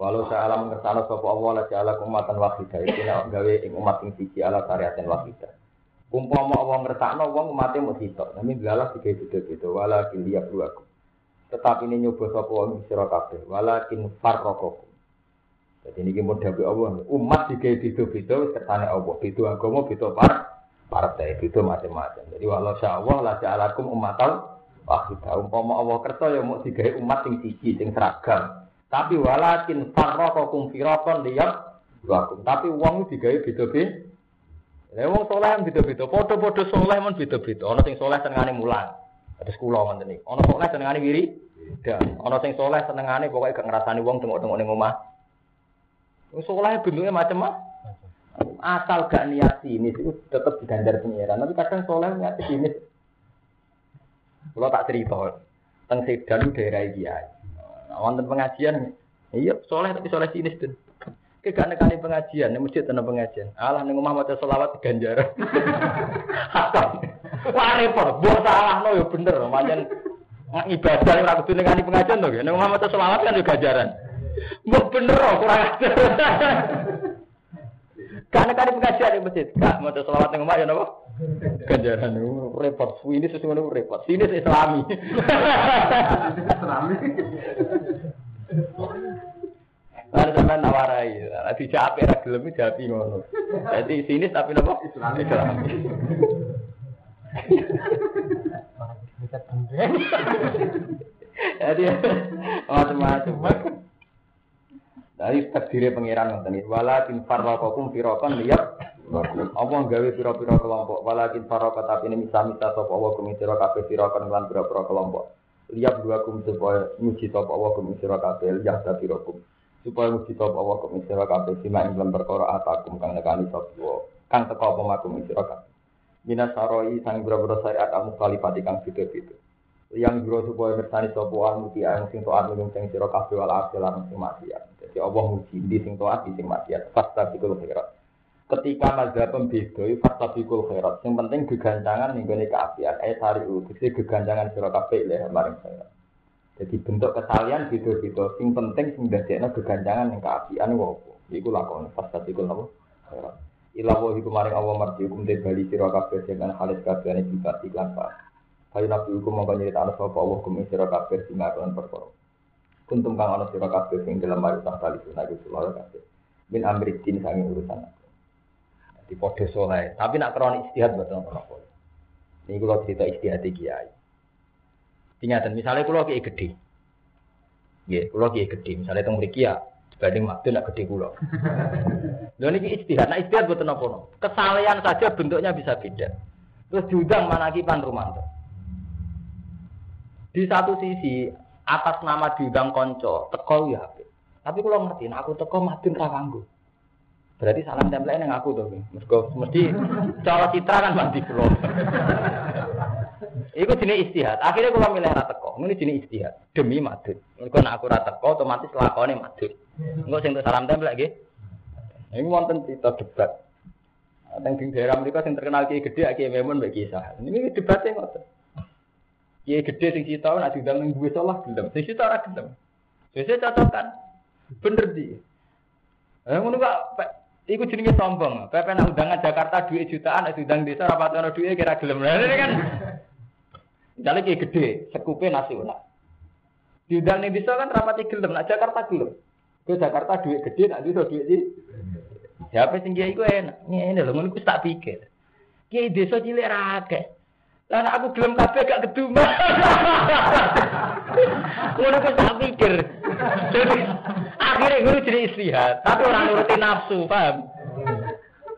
Walau saya alam mengersano sapa Allah la ja'ala umatan wahidah iki nek gawe ing umat sing siji ala syariatin wahidah. Umpama Allah ngersakno wong umate mung sitok, nami dalah digawe beda-beda wala kiliyab luaku. Tetapi ini nyoba sapa wong sira kabeh walakin farraqakum. Jadi ini mau dawe Allah, umat digawe beda-beda kersane Allah, beda agama, beda par partai, beda macam-macam. Jadi walau sya Allah la ja'alakum umatan wahidah. Umpama Allah kersa ya mau digawe umat sing siji sing seragam. Tapi walakin farraqakum firaqan liyab wakum. Tapi wong digawe beda-beda. Lah wong saleh kan beda-beda. Padha-padha saleh men beda-beda. Ana sing saleh senengane mulang. Terus kula ngoten iki. Ana saleh senengane wiri. Dan ana sing saleh senengane pokoke gak ngrasani wong tengok-tengok ning omah. Wong saleh bentuke macam-macam. Asal gak niat sinis itu tetap diganjar pengiran. Tapi kadang saleh niat sinis. Kalau tak cerita, teng Sedan daerah Kiai. wonten pengajian. Iya, soleh tapi soleh sinis tuh. Kegak nekani pengajian, nih masjid tenan pengajian. Alah ning omah maca selawat ganjaran. Wah repot, mbok salahno ya bener, pancen ibadah ora kudu nekani pengajian to, ning omah maca selawat kan ya ganjaran. Mbok bener kok kurang ajar. Karena kali pengajian di masjid, kak mau selawat ning omah ya napa? Ganjaran repot, ini sesuatu repot. Sini Islami. Islami. Lalu sampai nawarai, nanti capek ra gelem japi ngono. Jadi sinis tapi napa? Islami. Islami. Jadi macam-macam. Dari takdirnya pangeran iki. Walakin farraqakum firaqan liyab apa gawe pira-pira kelompok. Walakin farraqa tapi ini misa-misa sapa Allah kum sira kabeh firaqan lan pira-pira kelompok. Liyab dua kum supaya muji sapa Allah kum sira kabeh liyab kum supaya muji sapa Allah kum sira kabeh ing dalam perkara atakum kang nekani sapa kang teko apa makum kabeh. Minas saroi sang boro-boro syariat amu kalipati kang beda-beda. yang jero supaya mirsani sapa wa muti ang sing taat minum sing sira kabeh wal akhir lan sing maksiat. Dadi Allah muji di sing taat di sing maksiat. Fasta bikul khairat. Ketika mazhab pembeda fasta bikul khairat. Yang penting geganjangan ning gone kaapian. Eh sari tegese geganjangan sira kabeh le maring khairat. Jadi bentuk kesalian beda-beda. Sing penting sing dadekno geganjangan ning kaapian wa apa. Iku lakon fasta bikul? Khairat. Ilawo iku maring Allah marji hukum te bali sira kabeh dengan halis kabehane sifat iklan pak. Kayu nabi hukum mongko nyerita ana sapa Allah hukum sira kabeh sing ngakon perkara. Kuntum kang ana sira kabeh sing dalam mari tak kali sunah iku kabeh. Min amri din sange urusan aku. Di podo soleh, tapi nak kronik istihad boten apa-apa. Ini kalau cerita istihad kiai. Tingatan, misalnya kalau kiai gede, ya, kalau kiai gede, misalnya teng mriki ya, dibanding waktu nak gede kulo. Lho niki istihad, nah istihad boten apa Kesalahan saja bentuknya bisa beda. Terus diundang manaki Pan Rumanto. Di satu sisi atas nama diundang konco, teko ya HP. Tapi kalau ngerti, nah aku teko madun ra kanggo. Berarti salam tempel yang aku tuh. Mergo mesti cara citra kan mandi kula. Iku jenis istihad. Akhirnya kalau milih ra teko, ini jenis istihad demi madun. Mergo nek aku ra teko otomatis lakone madun. Engko sing salam tempel nggih. Ini wonten cerita debat. Teng di daerah mereka yang terkenal kiai gede, kiai memun, mbak kisah. Ini debatnya ngotot. Kiai gede sing cita nak diundang ning duwe salah gelem. Sing cita ora gelem. Biasanya cocokan. Bener di. Eh ngono kok iku jenenge sombong. Pepe nak undangan Jakarta duit jutaan, nak diundang desa rapat ono duit kira gelem. Nah, ini kan Misalnya kiai gede, sekupe nasional. Diundang ning desa kan rapati gelem, nak Jakarta gelem. Ke Jakarta duit gede, nak desa duit sih. Siapa sing kiai ku enak. Ngene lho ngono ku tak pikir. Kiai desa cilik ra akeh. Lah aku gelem kabeh gak keduma. Ngono ku tak pikir. Jadi akhirnya guru jadi istihad, tapi orang nuruti nafsu, paham?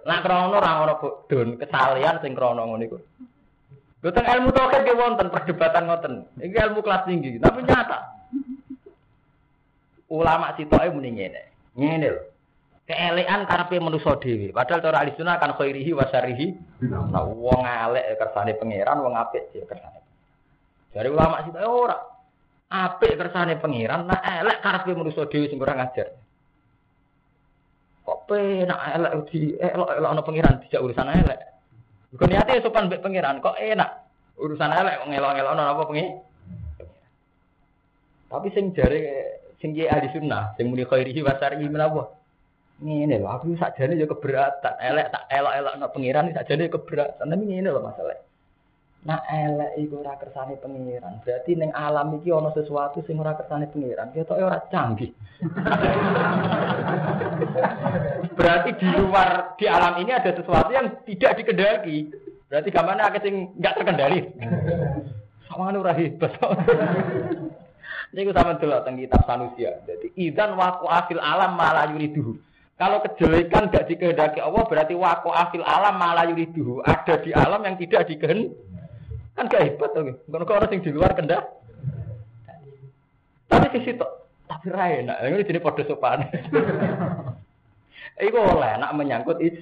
Nak krono ora ono don kesalian sing krono ngono iku. Lho ilmu tauhid ge wonten perdebatan ngoten. Iki ilmu kelas tinggi, tapi nyata. Ulama sitoke muni ngene. Ngene lho keelekan karepe manusa dhewe. Padahal cara ahli sunnah kan khairihi wa syarrihi. Nah, wong elek kersane pangeran, wong apik ya kersane. Dari ulama sih ora. Apik kersane pangeran, nah elek karepe manusa dhewe sing ora ngajar. Kok penak elek di elok-elok ana pangeran dijak urusan elek. Bukan niate sopan mbek pangeran, kok enak urusan elek ngelok-ngelok ana apa pengi. Tapi sing jare sing ahli sunnah, sing muni khairihi wa syarrihi menapa? Ngene lho, aku sakjane ya keberatan. Elek tak elok-elok no pengiran sakjane keberatan. Tapi ngene lho masalah. Nah elek iku ora kersane pengiran. Berarti ning alam iki ana sesuatu sing ora kersane pengiran. Ketoke ora canggih. Berarti di luar di alam ini ada sesuatu yang tidak dikendaki. Berarti gimana akeh sing enggak terkendali. Sama ora hebat. Ini sama dulu tentang kitab Sanusia. Jadi idan waku afil alam malah yuriduhu. Kalau kejelekan tidak dikehendaki Allah berarti wako afil alam malah yuriduhu. Ada di alam yang tidak dikehendaki. Kan gak hebat tuh. Kalau orang yang di luar kendak. Tapi di situ tapi rai nak ini jadi pada sopan. Iku oleh nak menyangkut is.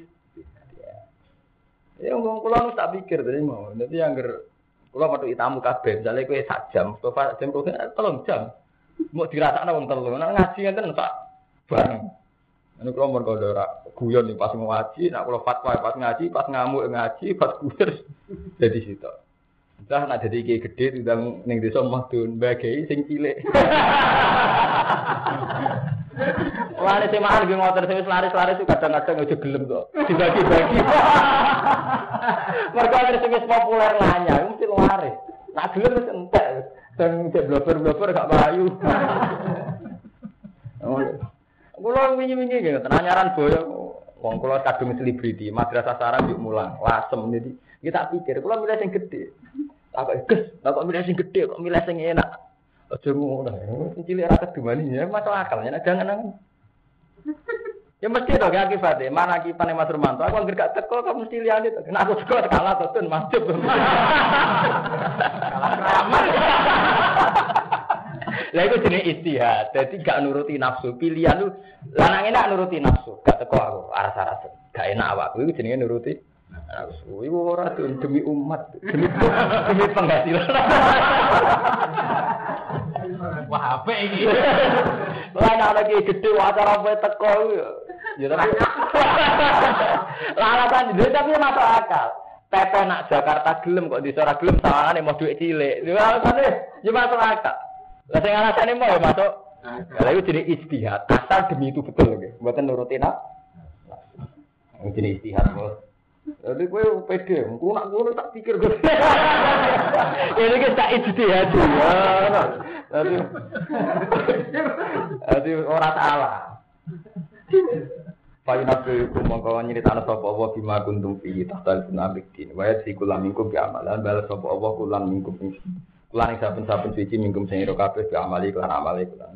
Ya ngomong pulau nu tak pikir tadi mau. Nanti yang ger pulau metu itamu kabeh. Misalnya kue sak jam, Mustafa jam kau tolong jam. Mau dirasa wong telu. Nak ngaji ngeten tak bareng. Ini kalau mau ora guyon nih pas ngaji, nak kalau fatwa pas ngaji, pas ngamuk ngaji, pas guyon jadi situ. Entah nak jadi kayak gede tidak neng desa mahdun bagai sing cilik. Wah, ini semaan gue ngotor saya laris-laris itu kadang-kadang aja gelem tuh, dibagi-bagi. Mereka ada sing populer nanya, mesti laris. Nak gelem mesti entek, dan cek blober-blober gak bayu. Kulo wingi-wingi gitu, tenanyaran boyo. Wong kulo kadung selebriti, madrasah sarang yuk mulang, lasem jadi kita pikir, kulo milih sing gede. Apa kes, kok milih sing gede, kok milih sing enak. Aja ngono, cilik ra kedumani ya masuk akal, ya jangan Ya mesti dong ya akibatnya. Mana akibatnya Mas Romanto? Aku anggere gak teko kok mesti liyane to. Nek aku teko kalah to tun masjid. Kalah ramah. Lah itu jenis istihad. Jadi gak nuruti nafsu. Pilihan lu lanang enak nuruti nafsu. Gak teko aku aras-aras. Gak enak awakku itu jenenge nuruti. Iku ora demi umat, demi demi penghasilan. Wah, apa ini? Lah anak lagi gede acara apa teko ya tapi lah alasan itu tapi masuk akal. Pepe nak Jakarta gelem kok di Sora gelem sawangane mau duit cilik. Ya alasane ya masuk akal. Lah sing alasane mau ya masuk. Lah itu jadi istihad. Asal demi itu betul nggih. Mboten nuruti nak. Jadi istihad bos. Jadi gue pede, gue nak gue tak pikir gue. Ini kita istihad ya. Jadi, jadi orang salah. Pak Nabi itu mongko nyeritakno sapa Allah bima kuntum fi tahtal sunabik din. Wa yasikulam minkum bi amalan bal sapa Allah kulam minkum Kulan saben-saben suci mingkum sing ira kabeh bi amali kelan amali kulan